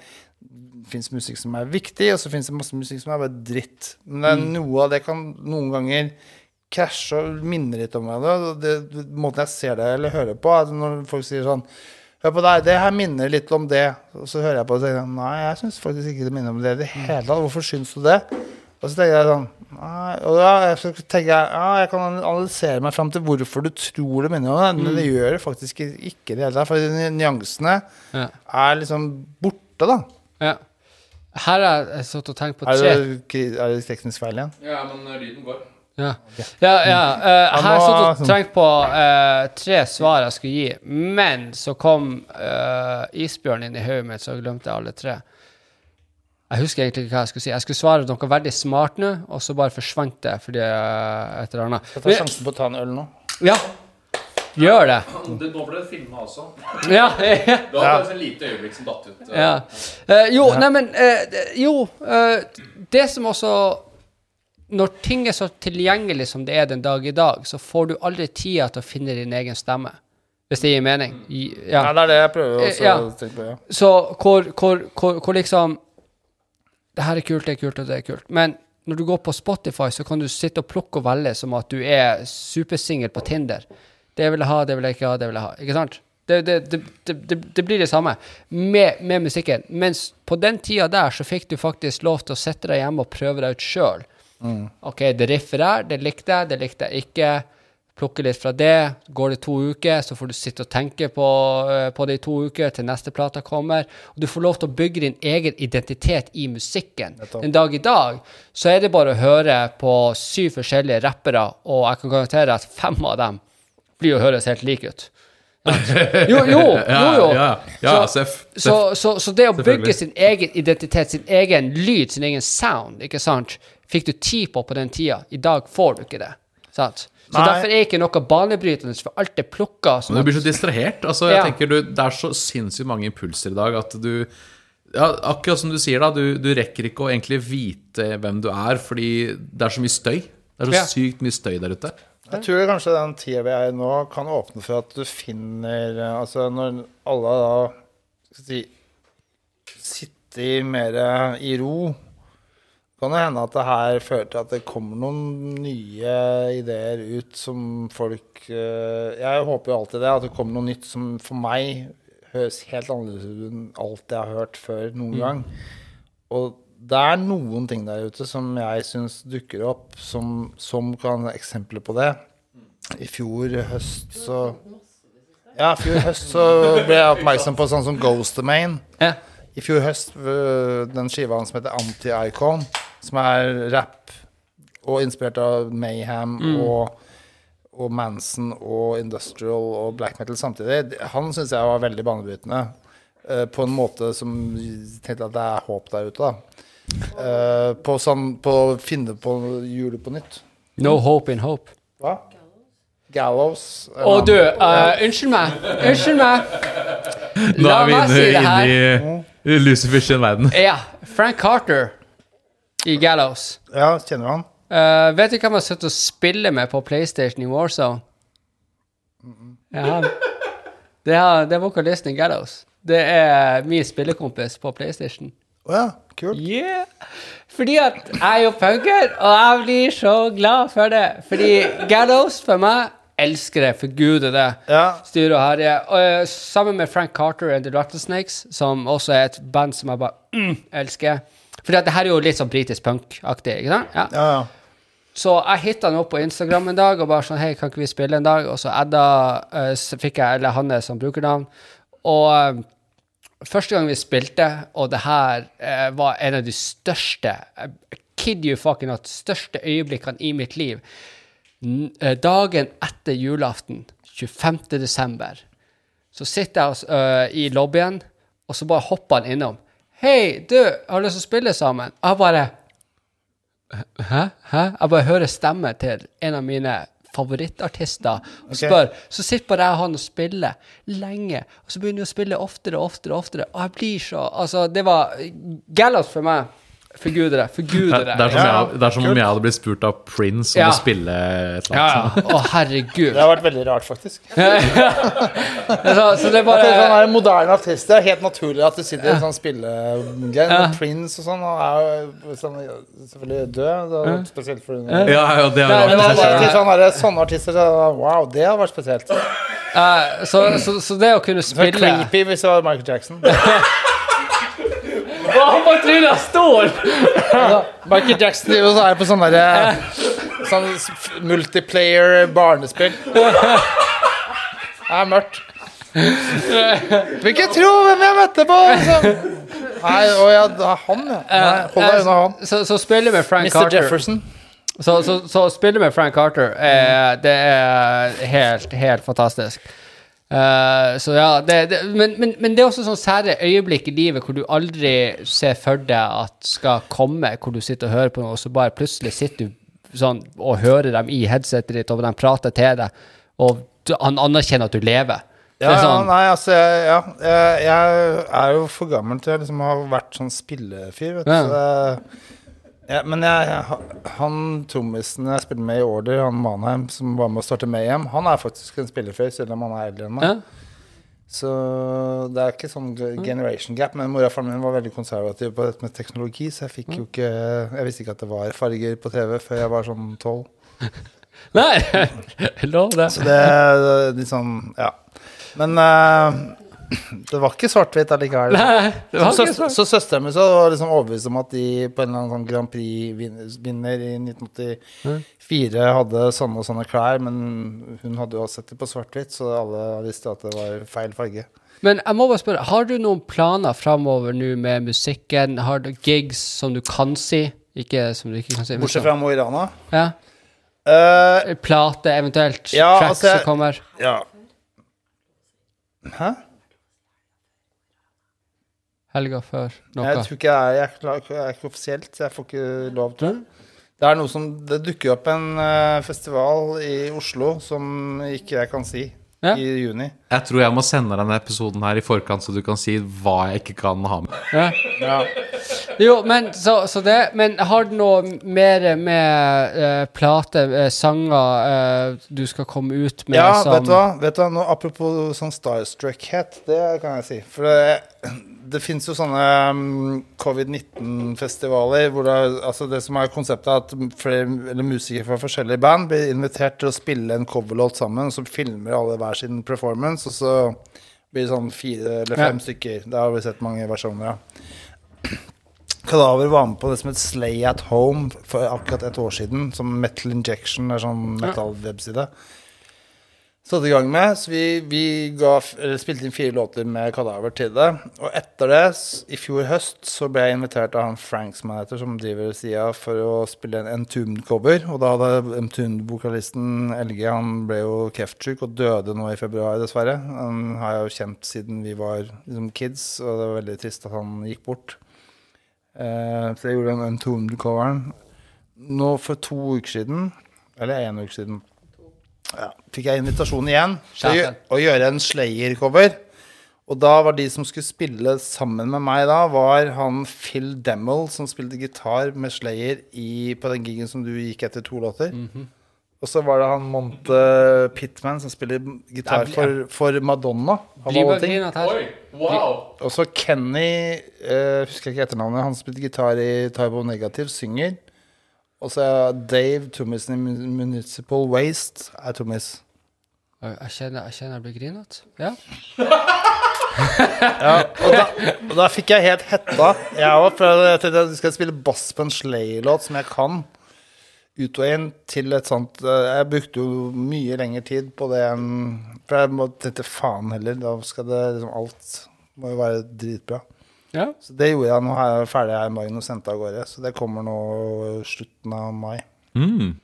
fins musikk som er viktig, og så fins det masse musikk som er bare dritt. Men det er Mm. noe av det kan noen ganger krasje og minne litt om hverandre. Det, det, måten jeg ser det eller hører på, er når folk sier sånn Hør på deg, det her minner litt om det. Og så hører jeg på det og sier sånn, nei, jeg syns faktisk ikke det minner om det i det hele tatt. Hvorfor syns du det? Og så tenker jeg sånn nei, Og da så tenker jeg ja, jeg kan analysere meg fram til hvorfor du tror det minner om det, men det gjør det faktisk ikke i det hele tatt. For de nyansene Ja. er liksom borte, da. ja. Her har jeg satt og tenkt på Er tre det, er det teknisk feil igjen? Ja, men lyden går. Ja, ja. ja. Uh, her nå- og tenkt på uh, tre svar jeg skulle gi, men så kom uh, isbjørn inn i hodet mitt, så glemte jeg alle tre. Jeg husker egentlig ikke hva jeg skulle si. Jeg skulle svare noe veldig smart nå, og så bare forsvant det fordi uh, et eller annet. Jeg tar sjansen på å ta en øl nå. Ja, gjør det. Det, nå ble det filma også. Ja, Det var Ja. bare et lite øyeblikk som datt ut. ja. Uh, jo, nei, men uh, Jo, uh, det som også Når ting er så tilgjengelig som det er den dag i dag, så får du aldri tida til å finne din egen stemme. Hvis det gir mening. I- Ja, Ja. det er det jeg prøver også Ja. å tenke på. Ja. Så hvor, hvor, hvor, hvor liksom Det her er kult, det er kult, og det er kult. Men når du går på Spotify, så kan du sitte og plukke og velge som at du er supersingel på Tinder. Det vil jeg ha, det vil jeg ikke ha, det vil jeg ha. Ikke sant? Det, det, det, det, blir det samme med, med musikken. Mens på den tida der så fikk du faktisk lov til å sette deg hjemme og prøve deg ut sjøl. OK, det riffer der, det likte jeg, det likte jeg ikke. Plukke litt fra det. Går det to uker, så får du sitte og tenke på, eh, på det i to uker til neste plate kommer. Og du får lov til å bygge din egen identitet i musikken. En dag i dag så er det bare å høre på syv forskjellige rappere, og jeg kan garantere at fem av dem blir å høres helt like ut. Jo, jo, jo. jo. Ja, ja, Så- seff. Så, så, så det å bygge sin egen identitet, sin egen lyd, sin egen sound, ikke sant, fikk du tid på på den tida. I dag får du ikke det. Sant? Så Nei. derfor er ikke noe banebrytende, for alt er plukka. Men du blir så distrahert. Altså, jeg Ja. tenker du, Det er så sinnssykt mange impulser i dag at du ja, Akkurat som du sier, da. Du, du rekker ikke å egentlig vite hvem du er, fordi det er så mye støy. Det er så Ja. sykt mye støy der ute. Jeg tror kanskje den tida vi er i nå, kan åpne for at du finner Altså når alle da skal si, sitter mer i ro, kan det hende at det her fører til at det kommer noen nye ideer ut som folk eh, Jeg håper jo alltid det, at det kommer noe nytt som for meg høres helt annerledes ut enn alt jeg har hørt før noen gang. Og det er noen ting der ute som jeg syns dukker opp, som, som kan være eksempler på det. I fjor høst så Ja, i fjor høst så ble jeg oppmerksom på sånn som Ghost Domain. Ja. I fjor høst, øh, den skiva som heter Anti-Icon, som er rap og inspirert av Mayhem og, og Manson og Industrial og black metal samtidig, han syns jeg var veldig banebrytende. Uh, på en måte som tenkte at det er håp der ute, da. Uh, på, sånn, på å finne på hjulet på nytt. No hope in hope. Hva? Gallows. Å, du, uh, unnskyld meg. Unnskyld meg. Nå La er vi inne, si det her. inne i Lucifers verden. Ja. Frank Carter i Gallows. Ja, kjenner du han? Uh, vet du hvem jeg har sittet og spiller med på PlayStation i Warzone? Ja, det, er, det er vokalisten i Gallows. Det er min spillekompis på PlayStation. Å ja, kult. Yeah! Fordi at jeg er jo punker, og jeg blir så glad for det. Fordi Gallows for meg elsker det, for gud er det. Ja. Styre og herje. Og, eh, sammen med Frank Carter and The Rattlesnakes, som også er et band som jeg bare mm, elsker. At det her er jo litt sånn britisk punk-aktig, ikke sant? Ja. Ja, ja. Så jeg hitta han opp på Instagram en dag og bare sånn Hei, kan ikke vi spille en dag? Og så Edda uh, så fikk jeg eller Hanne som brukernavn. Og uh, første gang vi spilte, og det her uh, var en av de største eh, Kid you fucking not, største øyeblikkene i mitt liv. Eh, dagen etter julaften, 25. desember, så sitter jeg eh, i lobbyen, og så bare hopper han innom. Hei, du, har du lyst til å spille sammen? Jeg bare Hæ? Hæ? Jeg bare hører stemmen til en av mine favorittartister og spør. Okay. Så sitter bare jeg og han og spiller lenge, og så begynner vi å spille oftere og oftere, og oftere, og jeg blir så Altså, det var Gallows for meg. Forgudere. Det, Forgudere. det er som, Ja, jeg, det er som om jeg hadde blitt spurt av Prince om Ja. å spille et eller annet. ja. Å, herregud. Det har vært veldig rart, faktisk. så, så det er bare er sånn en moderne artister. Det er helt naturlig at du sitter i en sånn spillegreie. Ja. Prince og sånn, og er jo sånn, selvfølgelig død. Det er spesielt for Ja, ja, det er rart seg Til sånne, sånne artister så, Wow, det hadde vært spesielt. Uh, så, så, så det å kunne er spille creepy hvis det var Michael Jackson. Å, Han bare tryna stol! Michael Jackson driver og så er på sånn derre Sånn multiplayer barnespill. Det er mørkt. Vil ikke tro hvem jeg møtte på! Liksom. Nei, å ja, det er han, ja. Nei, hold deg unna han. Så, så spiller med Frank Mr. Carter Jefferson. Så, så, så spiller vi Frank Carter, eh, det er helt, helt fantastisk. Eh, så ja, det, det, men, men, men det er også sånn sære øyeblikk i livet hvor du aldri ser for deg at skal komme, hvor du sitter og hører på noe, og så bare plutselig sitter du sånn og hører dem i headsetet ditt, og de prater til deg, og du, han anerkjenner at du lever. Ja, sånn, ja, nei, altså ja, jeg, jeg er jo for gammel til å liksom ha vært sånn spillefyr, vet du. Ja. Så ja, men jeg, han trommisen jeg spilte med i Order, han Manheim, som var med å starte Mayhem, han er faktisk en spillefyr, selv om han er eldre enn meg. ja. Så det er ikke sånn generation gap. Men mora og faren min var veldig konservativ på dette med teknologi, så jeg fikk jo ikke Jeg visste ikke at det var farger på TV før jeg var sånn tolv. Nei, lov det. Så det er litt sånn Ja. Men eh, det var ikke svart-hvitt allikevel. Nei, det var Så, ikke sånn. så søsteren min så var liksom overbevist om at de på en eller annen sånn Grand Prix-vinner i 1984 hadde sånne og sånne klær, men hun hadde jo sett det på svart-hvitt, så alle visste at det var feil farge. Men jeg må bare spørre, har du noen planer framover nå med musikken? Har du gigs som du kan si? Ikke som du ikke kan si. Bortsett fra Mo i Rana. Ja. Uh, Plate, eventuelt. Ja, tracks altså, jeg- som kommer. ja. Hæ? Helga før noe. Jeg tror ikke jeg er, jeg er, jeg er ikke offisielt, så jeg får ikke lov til det. Det er noe som Det dukker opp en uh, festival i Oslo som ikke jeg kan si, Ja. i juni. Jeg tror jeg må sende deg denne episoden her i forkant, så du kan si hva jeg ikke kan ha med. Ja. Ja. Jo, men så, så det Men har du noe mer med uh, plate, uh, sanger uh, du skal komme ut med Ja, som vet du hva? Vet du hva? Nå, apropos sånn starstruckhet, det kan jeg si. For det, det fins jo sånne mm, covid-19-festivaler hvor det, altså det som er konseptet, er at flere, eller musikere fra forskjellige band blir invitert til å spille en coverlåt sammen, og så filmer alle hver sin performance, og så blir det sånn fire eller fem Ja. stykker. Det har vi sett mange versjoner av. Kadaver var med på det som het Slay at Home for akkurat et år siden. Som Metal Injection er sånn metal-webside. Satte i gang med. Så vi, vi ga, spilte inn fire låter med Kadaver til det. Og etter det, i fjor høst, så ble jeg invitert av han Frank som heter, som driver sida, for å spille en Entombed-cover. Og da hadde Entombed-vokalisten LG Han ble jo kreftsyk og døde nå i februar, dessverre. Han har jeg jo kjent siden vi var liksom, kids, og det var veldig trist at han gikk bort. Eh, så jeg gjorde den Entombed-coveren. Nå for to uker siden, eller én uke siden, ja, fikk jeg invitasjon igjen til å, å gjøre en Slayer-cover. Og da var de som skulle spille sammen med meg da, var han Phil Demmel, som spilte gitar med Slayer i, på den gigen som du gikk etter to låter. Og så var det han Monte Pitman, som spiller gitar for, for Madonna. Wow! Og så Kenny, uh, husker jeg ikke etternavnet, han spilte gitar i Tybo Negative, synger. Og så er Dave Trommis i Municipal Waste er Tummis. Jeg kjenner jeg, kjenner jeg blir grinete. Ja. Ja, og da, og da fikk jeg helt hetta. Jeg òg, for jeg tenkte jeg skal spille bass på en Slay-låt som jeg kan. Ut og inn til et sånt eh, Jeg brukte jo mye lengre tid på det enn For jeg må tenkte faen heller, da skal det liksom alt må jo være dritbra. Ja. Så det gjorde jeg. Nå er jeg ferdig her i og sendte av gårde. Så det kommer nå slutten av mai. Mm.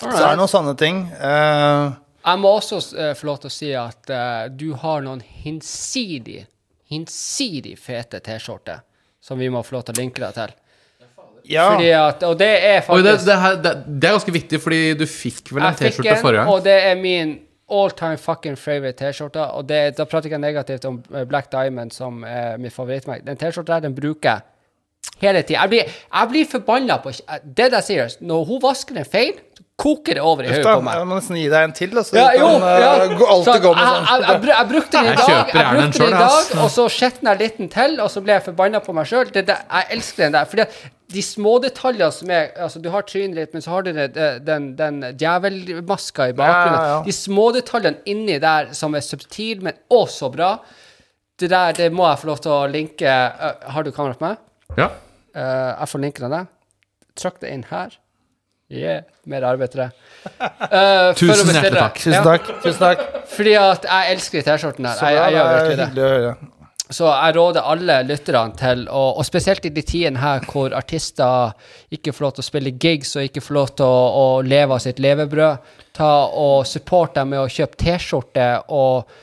Så er det noen sånne ting. Uh, Jeg må også uh, få lov til å si at uh, du har noen hinsidig, hinsidig fete T-skjorter som vi må få lov til å linke deg til. ja. Fordi at, og det er Oi, det, det, her, det, det er ganske viktig, fordi du fikk vel en T-skjorte forrige gang? og det er min all time fucking favorite T-skjorte. Og det, da prater jeg ikke negativt om eh, Black Diamond, som er mitt favorittmerke. Den T-skjorta der, den bruker jeg hele tida. Jeg blir, jeg blir forbanna på Det jeg sier, når hun vasker den feil, koker det over i hodet på meg. jeg må nesten gi deg en til, da, så Ja, jo, kan eh, ja. gå- alltid Så gå med sånn. jeg, jeg, jeg brukte den i dag, jeg den brukte den i dag, og så skjetna jeg litt til, og så ble jeg forbanna på meg sjøl. Jeg elsker den der. Fordi at de smådetaljene som er altså Du har trynet litt, men så har du det, den, den djevelmaska i bakgrunnen. Ja, ja, ja. De smådetaljene inni der som er subtile, men også bra. Det der det må jeg få lov til å linke. Eh, har du kamera på meg? Ja. Uh, jeg får linken av deg. Trykk det inn her. Yeah, mer arbeid til deg. Uh, Tusen hjertelig takk. Tusen Ja, takk. Tusen takk. fordi at jeg elsker de T-skjortene her. Jeg, jeg gjør virkelig det. Så jeg råder alle lytterne til, å, og spesielt i de tidene her hvor artister ikke får lov til å spille gigs og ikke får lov til å, å leve av sitt levebrød, ta og support dem med å kjøpe T-skjorte og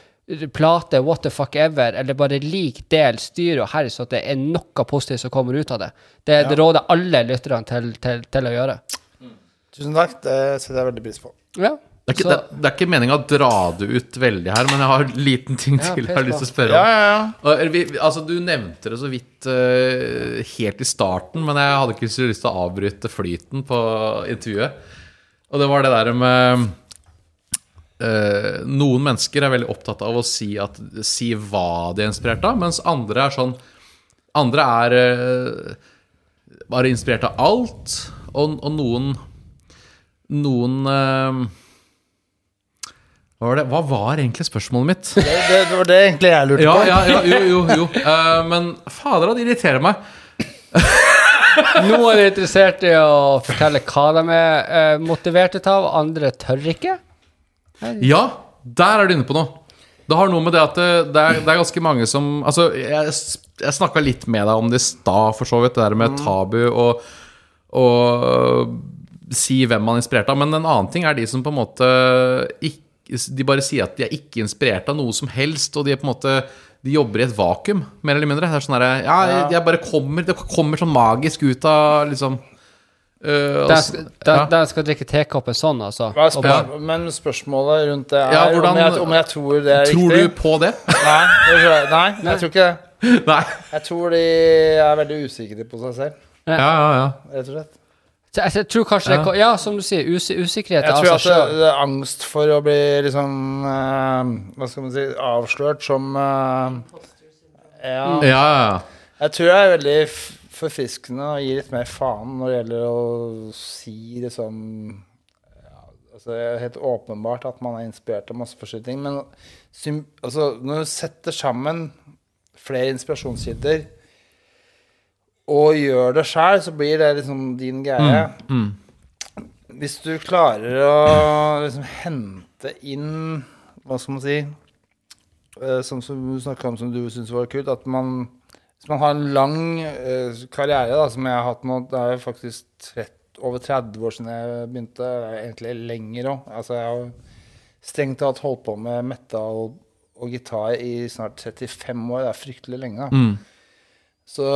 plate, what the fuck ever, eller bare lik, del, styr og herre, så at det er noe positivt som kommer ut av det. Det, det råder alle lytterne til, til, til å gjøre. Tusen takk. Det setter jeg veldig pris på. Ja. Det er ikke, det, det er ikke meninga å dra det ut veldig her, men jeg har en liten ting Ja, til jeg pes har på. lyst til å spørre om. ja, ja. Og, vi, altså, du nevnte det så vidt eh, helt i starten, men jeg hadde ikke så lyst til å avbryte flyten på intervjuet. Og det var det der med eh, Noen mennesker er veldig opptatt av å si, at, si hva de er inspirert av, mens andre er sånn Andre er eh, bare inspirert av alt, og, og noen Noen eh, hva var, det? Hva var egentlig spørsmålet mitt? Det, det, det var det egentlig jeg lurte Ja, på. ja, ja, jo, jo, jo. Uh, men fader, det irriterer meg. Noen er interessert i å fortelle hva de er uh, motiverte av, andre tør ikke. Ja, der er du inne på noe. Det har noe med det at det, det, er, det er ganske mange som Altså, jeg, jeg snakka litt med deg om det i stad, for så vidt, det der med tabu og, og si hvem man er inspirert av. Men en annen ting er de som på en måte ikke De bare sier at de er ikke inspirert av noe som helst, og de er på en måte de jobber i et vakuum, mer eller mindre. Det er sånn herre Ja, jeg bare kommer Det kommer sånn magisk ut av liksom Uh, der, skal, de, ja. skal drikke tekoppen sånn, altså. Er Og Men spørsmålet rundt det er Ja, hvordan- om, jeg, om jeg tror det er Tror riktig. du på det? Nei, det tror jeg, nei, jeg tror ikke det. Nei. Jeg tror de er veldig usikre på seg selv, Ja, ja, ja. rett og slett. Så Jeg, jeg tror kanskje det Ja. som du sier, us usikkerhet Jeg av tror seg at det, det er angst for å bli liksom uh, Hva skal man si avslørt som uh, ja. Mm. ja, ja. Jeg tror det er veldig forfriskende å gi litt mer faen når det gjelder å si liksom ja, altså Det er helt åpenbart at man er inspirert av masse forskjellige ting, men altså, når du setter sammen flere inspirasjonskilder og gjør det sjæl, så blir det liksom din greie. Mm. Hvis du klarer å liksom hente inn Hva skal man si eh, Som, som du snakka om som du syns var kult, at man Hvis man har en lang uh, karriere, da, som jeg har hatt nå Det er jo faktisk 30, over 30 år siden jeg begynte. Egentlig lenger òg. Altså, jeg har strengt tatt holdt på med metal og gitar i snart 35 år. Det er fryktelig lenge. da. Mm. Så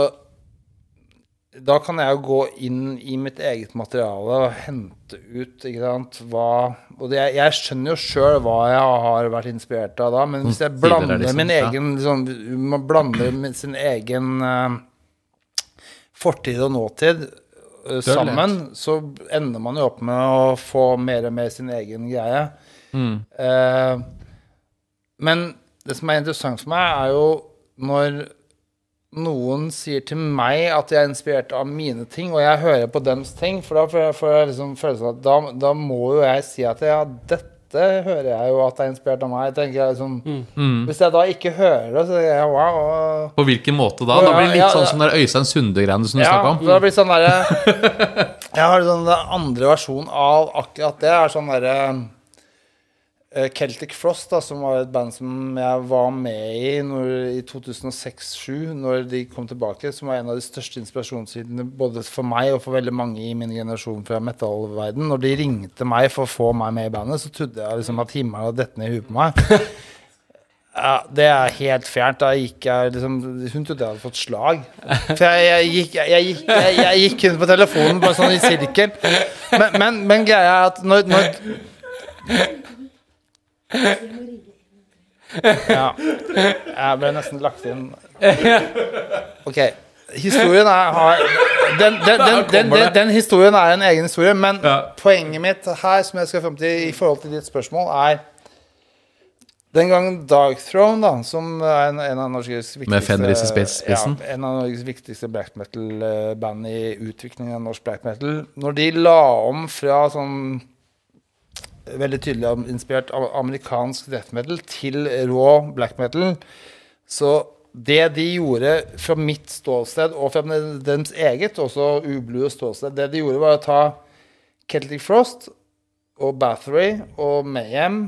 da kan jeg jo gå inn i mitt eget materiale og hente ut ikke sant, hva Og det, jeg skjønner jo sjøl hva jeg har vært inspirert av da, men hvis jeg blander liksom, min egen liksom, Man blander med sin egen uh, fortid og nåtid uh, sammen, så ender man jo opp med å få mer og mer sin egen greie. Mm. Uh, men Det som er interessant for meg, er jo når noen sier til meg at jeg er inspirert av mine ting, og jeg hører på dems ting, for da får jeg, får jeg liksom følelsen at da, da må jo jeg si at ja, dette hører jeg jo at er inspirert av meg. tenker jeg liksom Mm. Hvis jeg da ikke hører det, så tenker jeg wow. og- På hvilken måte da? Da blir det litt Ja, sånn som der Øystein Sunde-greiene som du Ja, snakka om. det blir sånn derre Jeg har sånn den andre versjonen av akkurat det. er sånn derre eh, Celtic Frost, da, som var et band som jeg var med i når, i 2006-2007, når de kom tilbake, som var en av de største inspirasjonskildene både for meg og for veldig mange i min generasjon fra metallverden. Når de ringte meg for å få meg med i bandet, så trodde jeg liksom at himmelen hadde dette ned i huet på meg. Ja, det er helt fjernt. Da gikk jeg liksom Hun trodde jeg hadde fått slag. For jeg, jeg, gikk, jeg, gikk, jeg, gikk kun på telefonen, bare sånn i sirkel. Men, men, men greia er at når, når Ja. Jeg ble nesten lagt inn Ok. Historien er har, den, den, den, den, den, den historien er en egen historie, men Ja. poenget mitt her, som jeg skal frem til i forhold til ditt spørsmål, er den gangen Darkthrone, da, som er en, en av Norges viktigste? Ja, en av Norges viktigste black metal-band i utviklingen av norsk black metal. Når de la om fra sånn veldig tydelig inspirert av amerikansk death metal til rå black metal, så det de gjorde fra mitt ståsted, og fra deres eget, også ublue ståsted, det de gjorde, var å ta Celtic Frost og Bathory og Mayhem,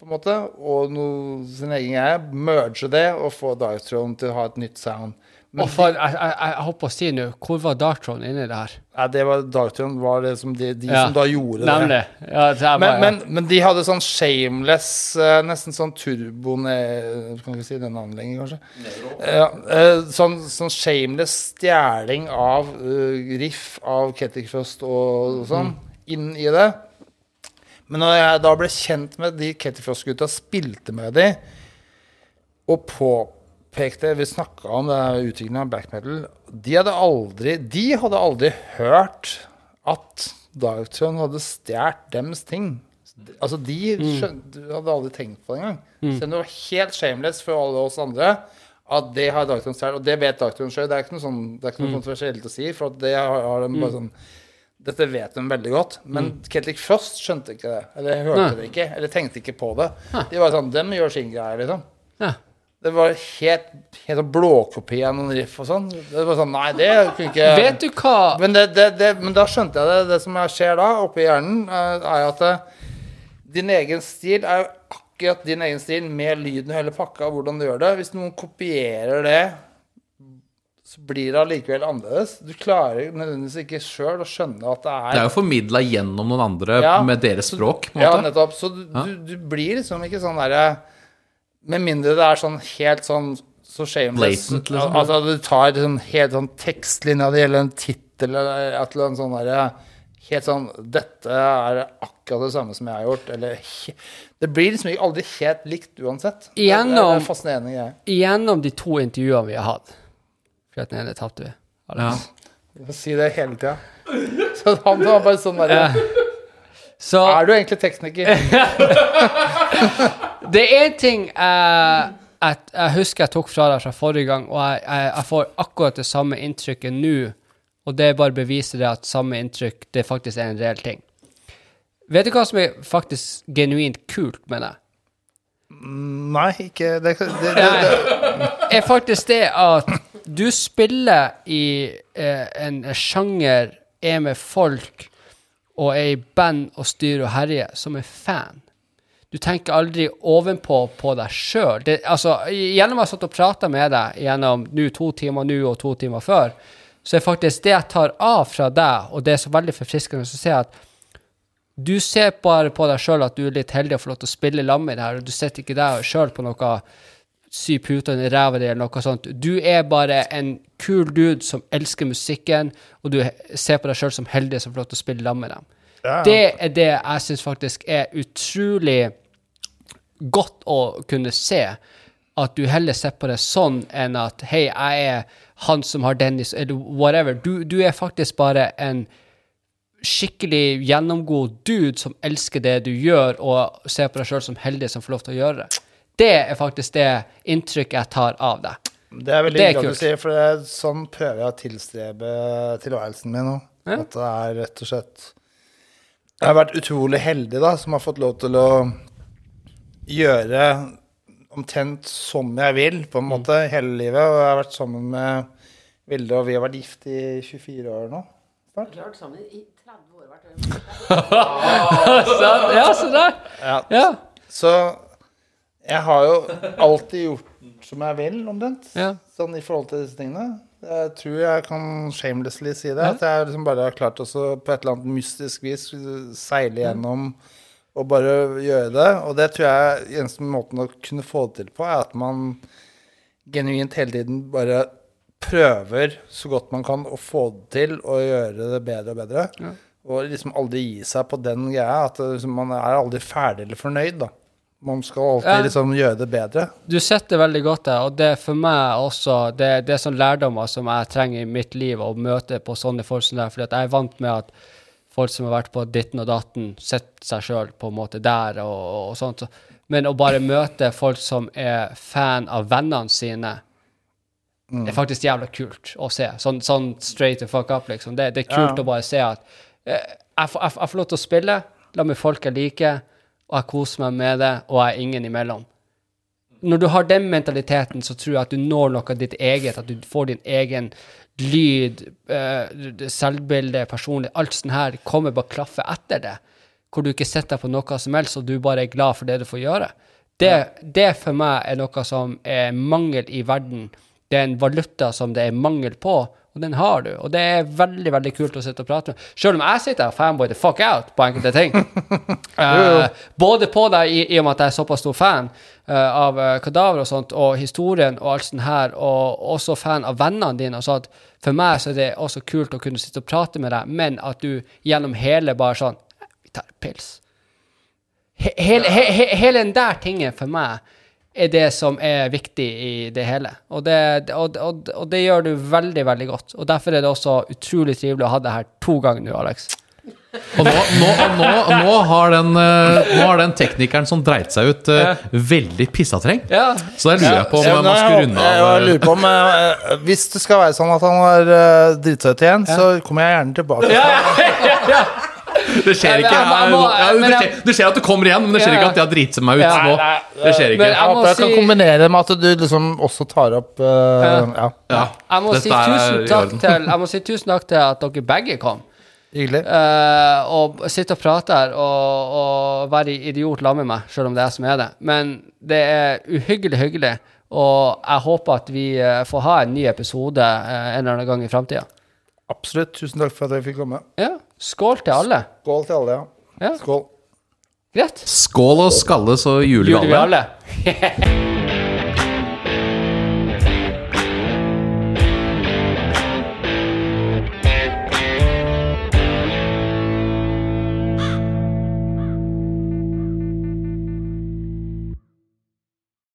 på en måte, og noe, sin egen greie, merge det og få Darkthrone til å ha et nytt sound. Men oh, for, jeg, jeg, jeg holdt på å si nå, hvor var Darktron inni det her? ja, det var Darkthrone var det som de, de Ja, som da gjorde det. Nemlig. Ja, det er Men, men, men de hadde sånn shameless, eh, nesten sånn turbo Kan ikke si det navnet lenger, kanskje. Ja, eh, sånn, sånn shameless stjeling av uh, riff av Kettic Frost og sånn inn i det. Men når jeg da ble kjent med de Kettic Frost-gutta, spilte med de, og påpekte Vi snakka om utviklingen av black metal. De hadde aldri, de hadde aldri hørt at Darkthrone hadde stjålet dems ting. Altså, de skjønte, hadde aldri tenkt på det engang. Så det var helt shameless for alle oss andre at det har Darkthrone stjålet. Og det vet Darkthrone sjøl. Det er ikke noe, sånn, det er ikke noe kontroversielt å si, for det har, har de bare sånn dette vet de veldig godt, men Celtic Frost skjønte ikke det. Eller hørte Nei. det ikke, eller tenkte ikke på det. De var sånn, dem gjør sin greie, liksom. ja. Det var helt, helt sånn blåkopi av noen riff og sånn. Det var sånn, nei, det kunne ikke Vet du hva men, det, det, det, men da skjønte jeg det. Det som skjer da, oppi hjernen, er er at eh, din egen stil er akkurat din egen stil med lyden og hele pakka, og hvordan du gjør det. Hvis noen kopierer det, så blir det allikevel annerledes. Du klarer nødvendigvis ikke sjøl å skjønne at det er Det er jo formidla gjennom noen andre Ja. med deres språk. på en Ja, nettopp. Så du, Ja. du, du blir liksom ikke sånn derre Med mindre det er sånn helt sånn så shameless. Blatant, liksom. Altså du tar liksom helt sånn tekstlinja det gjelder en tittel eller et eller annet sånn derre Helt sånn Dette er akkurat det samme som jeg har gjort. Eller Det blir liksom aldri helt likt uansett. Det- Det er Gjennom- en fascinerende greie. Gjennom de to intervjuene vi har hatt For den ene tapte vi. Ja. Du må si det hele tida. Så han var bare sånn derre Så Er du egentlig tekniker? det er én ting jeg, jeg, jeg husker jeg tok fra deg fra forrige gang, og jeg, jeg, jeg får akkurat det samme inntrykket nå. Og det bare beviser det at samme inntrykk det faktisk er en reell ting. Vet du hva som er faktisk genuint kult med det? Nei, ikke det, det, det, det. er faktisk det at du spiller i eh, en sjanger, er med folk og er i band og styrer og herjer, som er fan. Du tenker aldri ovenpå på deg sjøl. Altså, gjennom å ha satt og prata med deg gjennom nu, to timer nå og to timer før, så er faktisk det jeg tar av fra deg, og det er så veldig forfriskende, å se at du ser bare på deg sjøl at du er litt heldig å få lov til å spille lam i det her, og du sitter ikke deg sjøl på noe sy puter i ræva di eller noe sånt. Du er bare en kul dude som elsker musikken, og du ser på deg sjøl som heldig som får lov til å spille lam med dem. Ja. Det er det jeg syns faktisk er utrolig godt å kunne se. At du heller ser på det sånn enn at hei, jeg er han som har Dennis, eller whatever. Du, du er faktisk bare en skikkelig gjennomgod dude som elsker det du gjør, og ser på deg sjøl som heldig som får lov til å gjøre det. Det er faktisk det inntrykket jeg tar av deg. Det er veldig hyggelig at du sier, for det er sånn prøver jeg å tilstrebe tilværelsen min nå. Ja. At det er rett og slett Jeg har vært utrolig heldig, da, som har fått lov til å gjøre omtrent som jeg vil, på en Mm. måte, hele livet. Og jeg har vært sammen med Vilde, og vi har vært gift i 24 år nå. Så, ja, se der. Ja. Ja. Så jeg har jo alltid gjort som jeg vil, omtrent. Ja. Sånn i forhold til disse tingene. Jeg tror jeg kan shamelessly si det. At jeg liksom bare har klart også på et eller annet mystisk vis seile gjennom og bare gjøre det. Og det tror jeg eneste måten å kunne få det til på, er at man genuint hele tiden bare prøver så godt man kan å få det til og gjøre det bedre og bedre. Ja. Og liksom aldri gi seg på den greia. At liksom, man er aldri ferdig eller fornøyd, da. Man skal alltid Ja. liksom gjøre det bedre. Du setter veldig godt der, og det er for meg også det, det er sånn lærdommer som jeg trenger i mitt liv å møte på sånne folk som der, fordi at jeg er vant med at folk som har vært på ditten og datten, setter seg sjøl på en måte der og, og sånt. Men å bare møte folk som er fan av vennene sine, er faktisk jævla kult å se. Sånn, sånn straight the fuck up, liksom. Det, det er kult Ja. å bare se at jeg, jeg, får, jeg, jeg får lov til å spille, la meg folk jeg liker, og jeg koser meg med det, og jeg er ingen imellom når du har den mentaliteten, så tror jeg at du når noe av ditt eget, at du får din egen lyd, uh, selvbilde, personlig, alt sånt her kommer bare klaffe etter det. Hvor du ikke sitter på noe som helst, og du bare er glad for det du får gjøre. Det, det for meg er noe som er mangel i verden. Det er en valuta som det er mangel på, og den har du. Og det er veldig veldig kult å sitte og prate med. Selv om jeg sitter og fanboy the fuck out på enkelte ting. uh, både på deg, i, i og med at jeg er såpass stor fan uh, av uh, kadaver og sånt, og historien og alt sånt her, og også fan av vennene dine. og sånt. For meg så er det også kult å kunne sitte og prate med deg, men at du gjennom hele bare sånn Vi tar en pils. He, hele, he, he, hele den der tingen for meg er det som er viktig i det hele. Og det, og, og, og det gjør du veldig, veldig godt. Og derfor er det også utrolig trivelig å ha det her to ganger nå, Alex. Og nå, nå, nå, nå, har den, eh, nå har den teknikeren som dreit seg ut, eh, veldig pissatreng. Ja. Så der lurer jeg på om Ja, man skulle runde jeg, jeg lurer på om eh, Hvis det skal være sånn at han har uh, dritt seg ut igjen, så kommer jeg gjerne tilbake. Det skjer ikke Jeg må- ja, det, skjer, det skjer at du kommer igjen, men det skjer ikke at jeg har driti meg ut Ja. nå. Nei, nei, Det skjer Men ikke. jeg Jeg må jeg kan si- kombinere med at du liksom også tar opp uh, Ja, Ja, Jeg må, si dette tusen takk til, jeg må si tusen takk til at dere begge kom. hyggelig. Uh, og sitte og prate her og, og være idiot sammen med meg, selv om det er jeg som er det. Men det er uhyggelig hyggelig, og jeg håper at vi eh, får ha en ny episode en eller annen gang i framtida. Absolutt. Tusen takk for at jeg fikk komme. Ja. Skål til alle. Skål til alle, ja. Ja. Skål. Greit. Skål og skalles og juler Juler vi alle.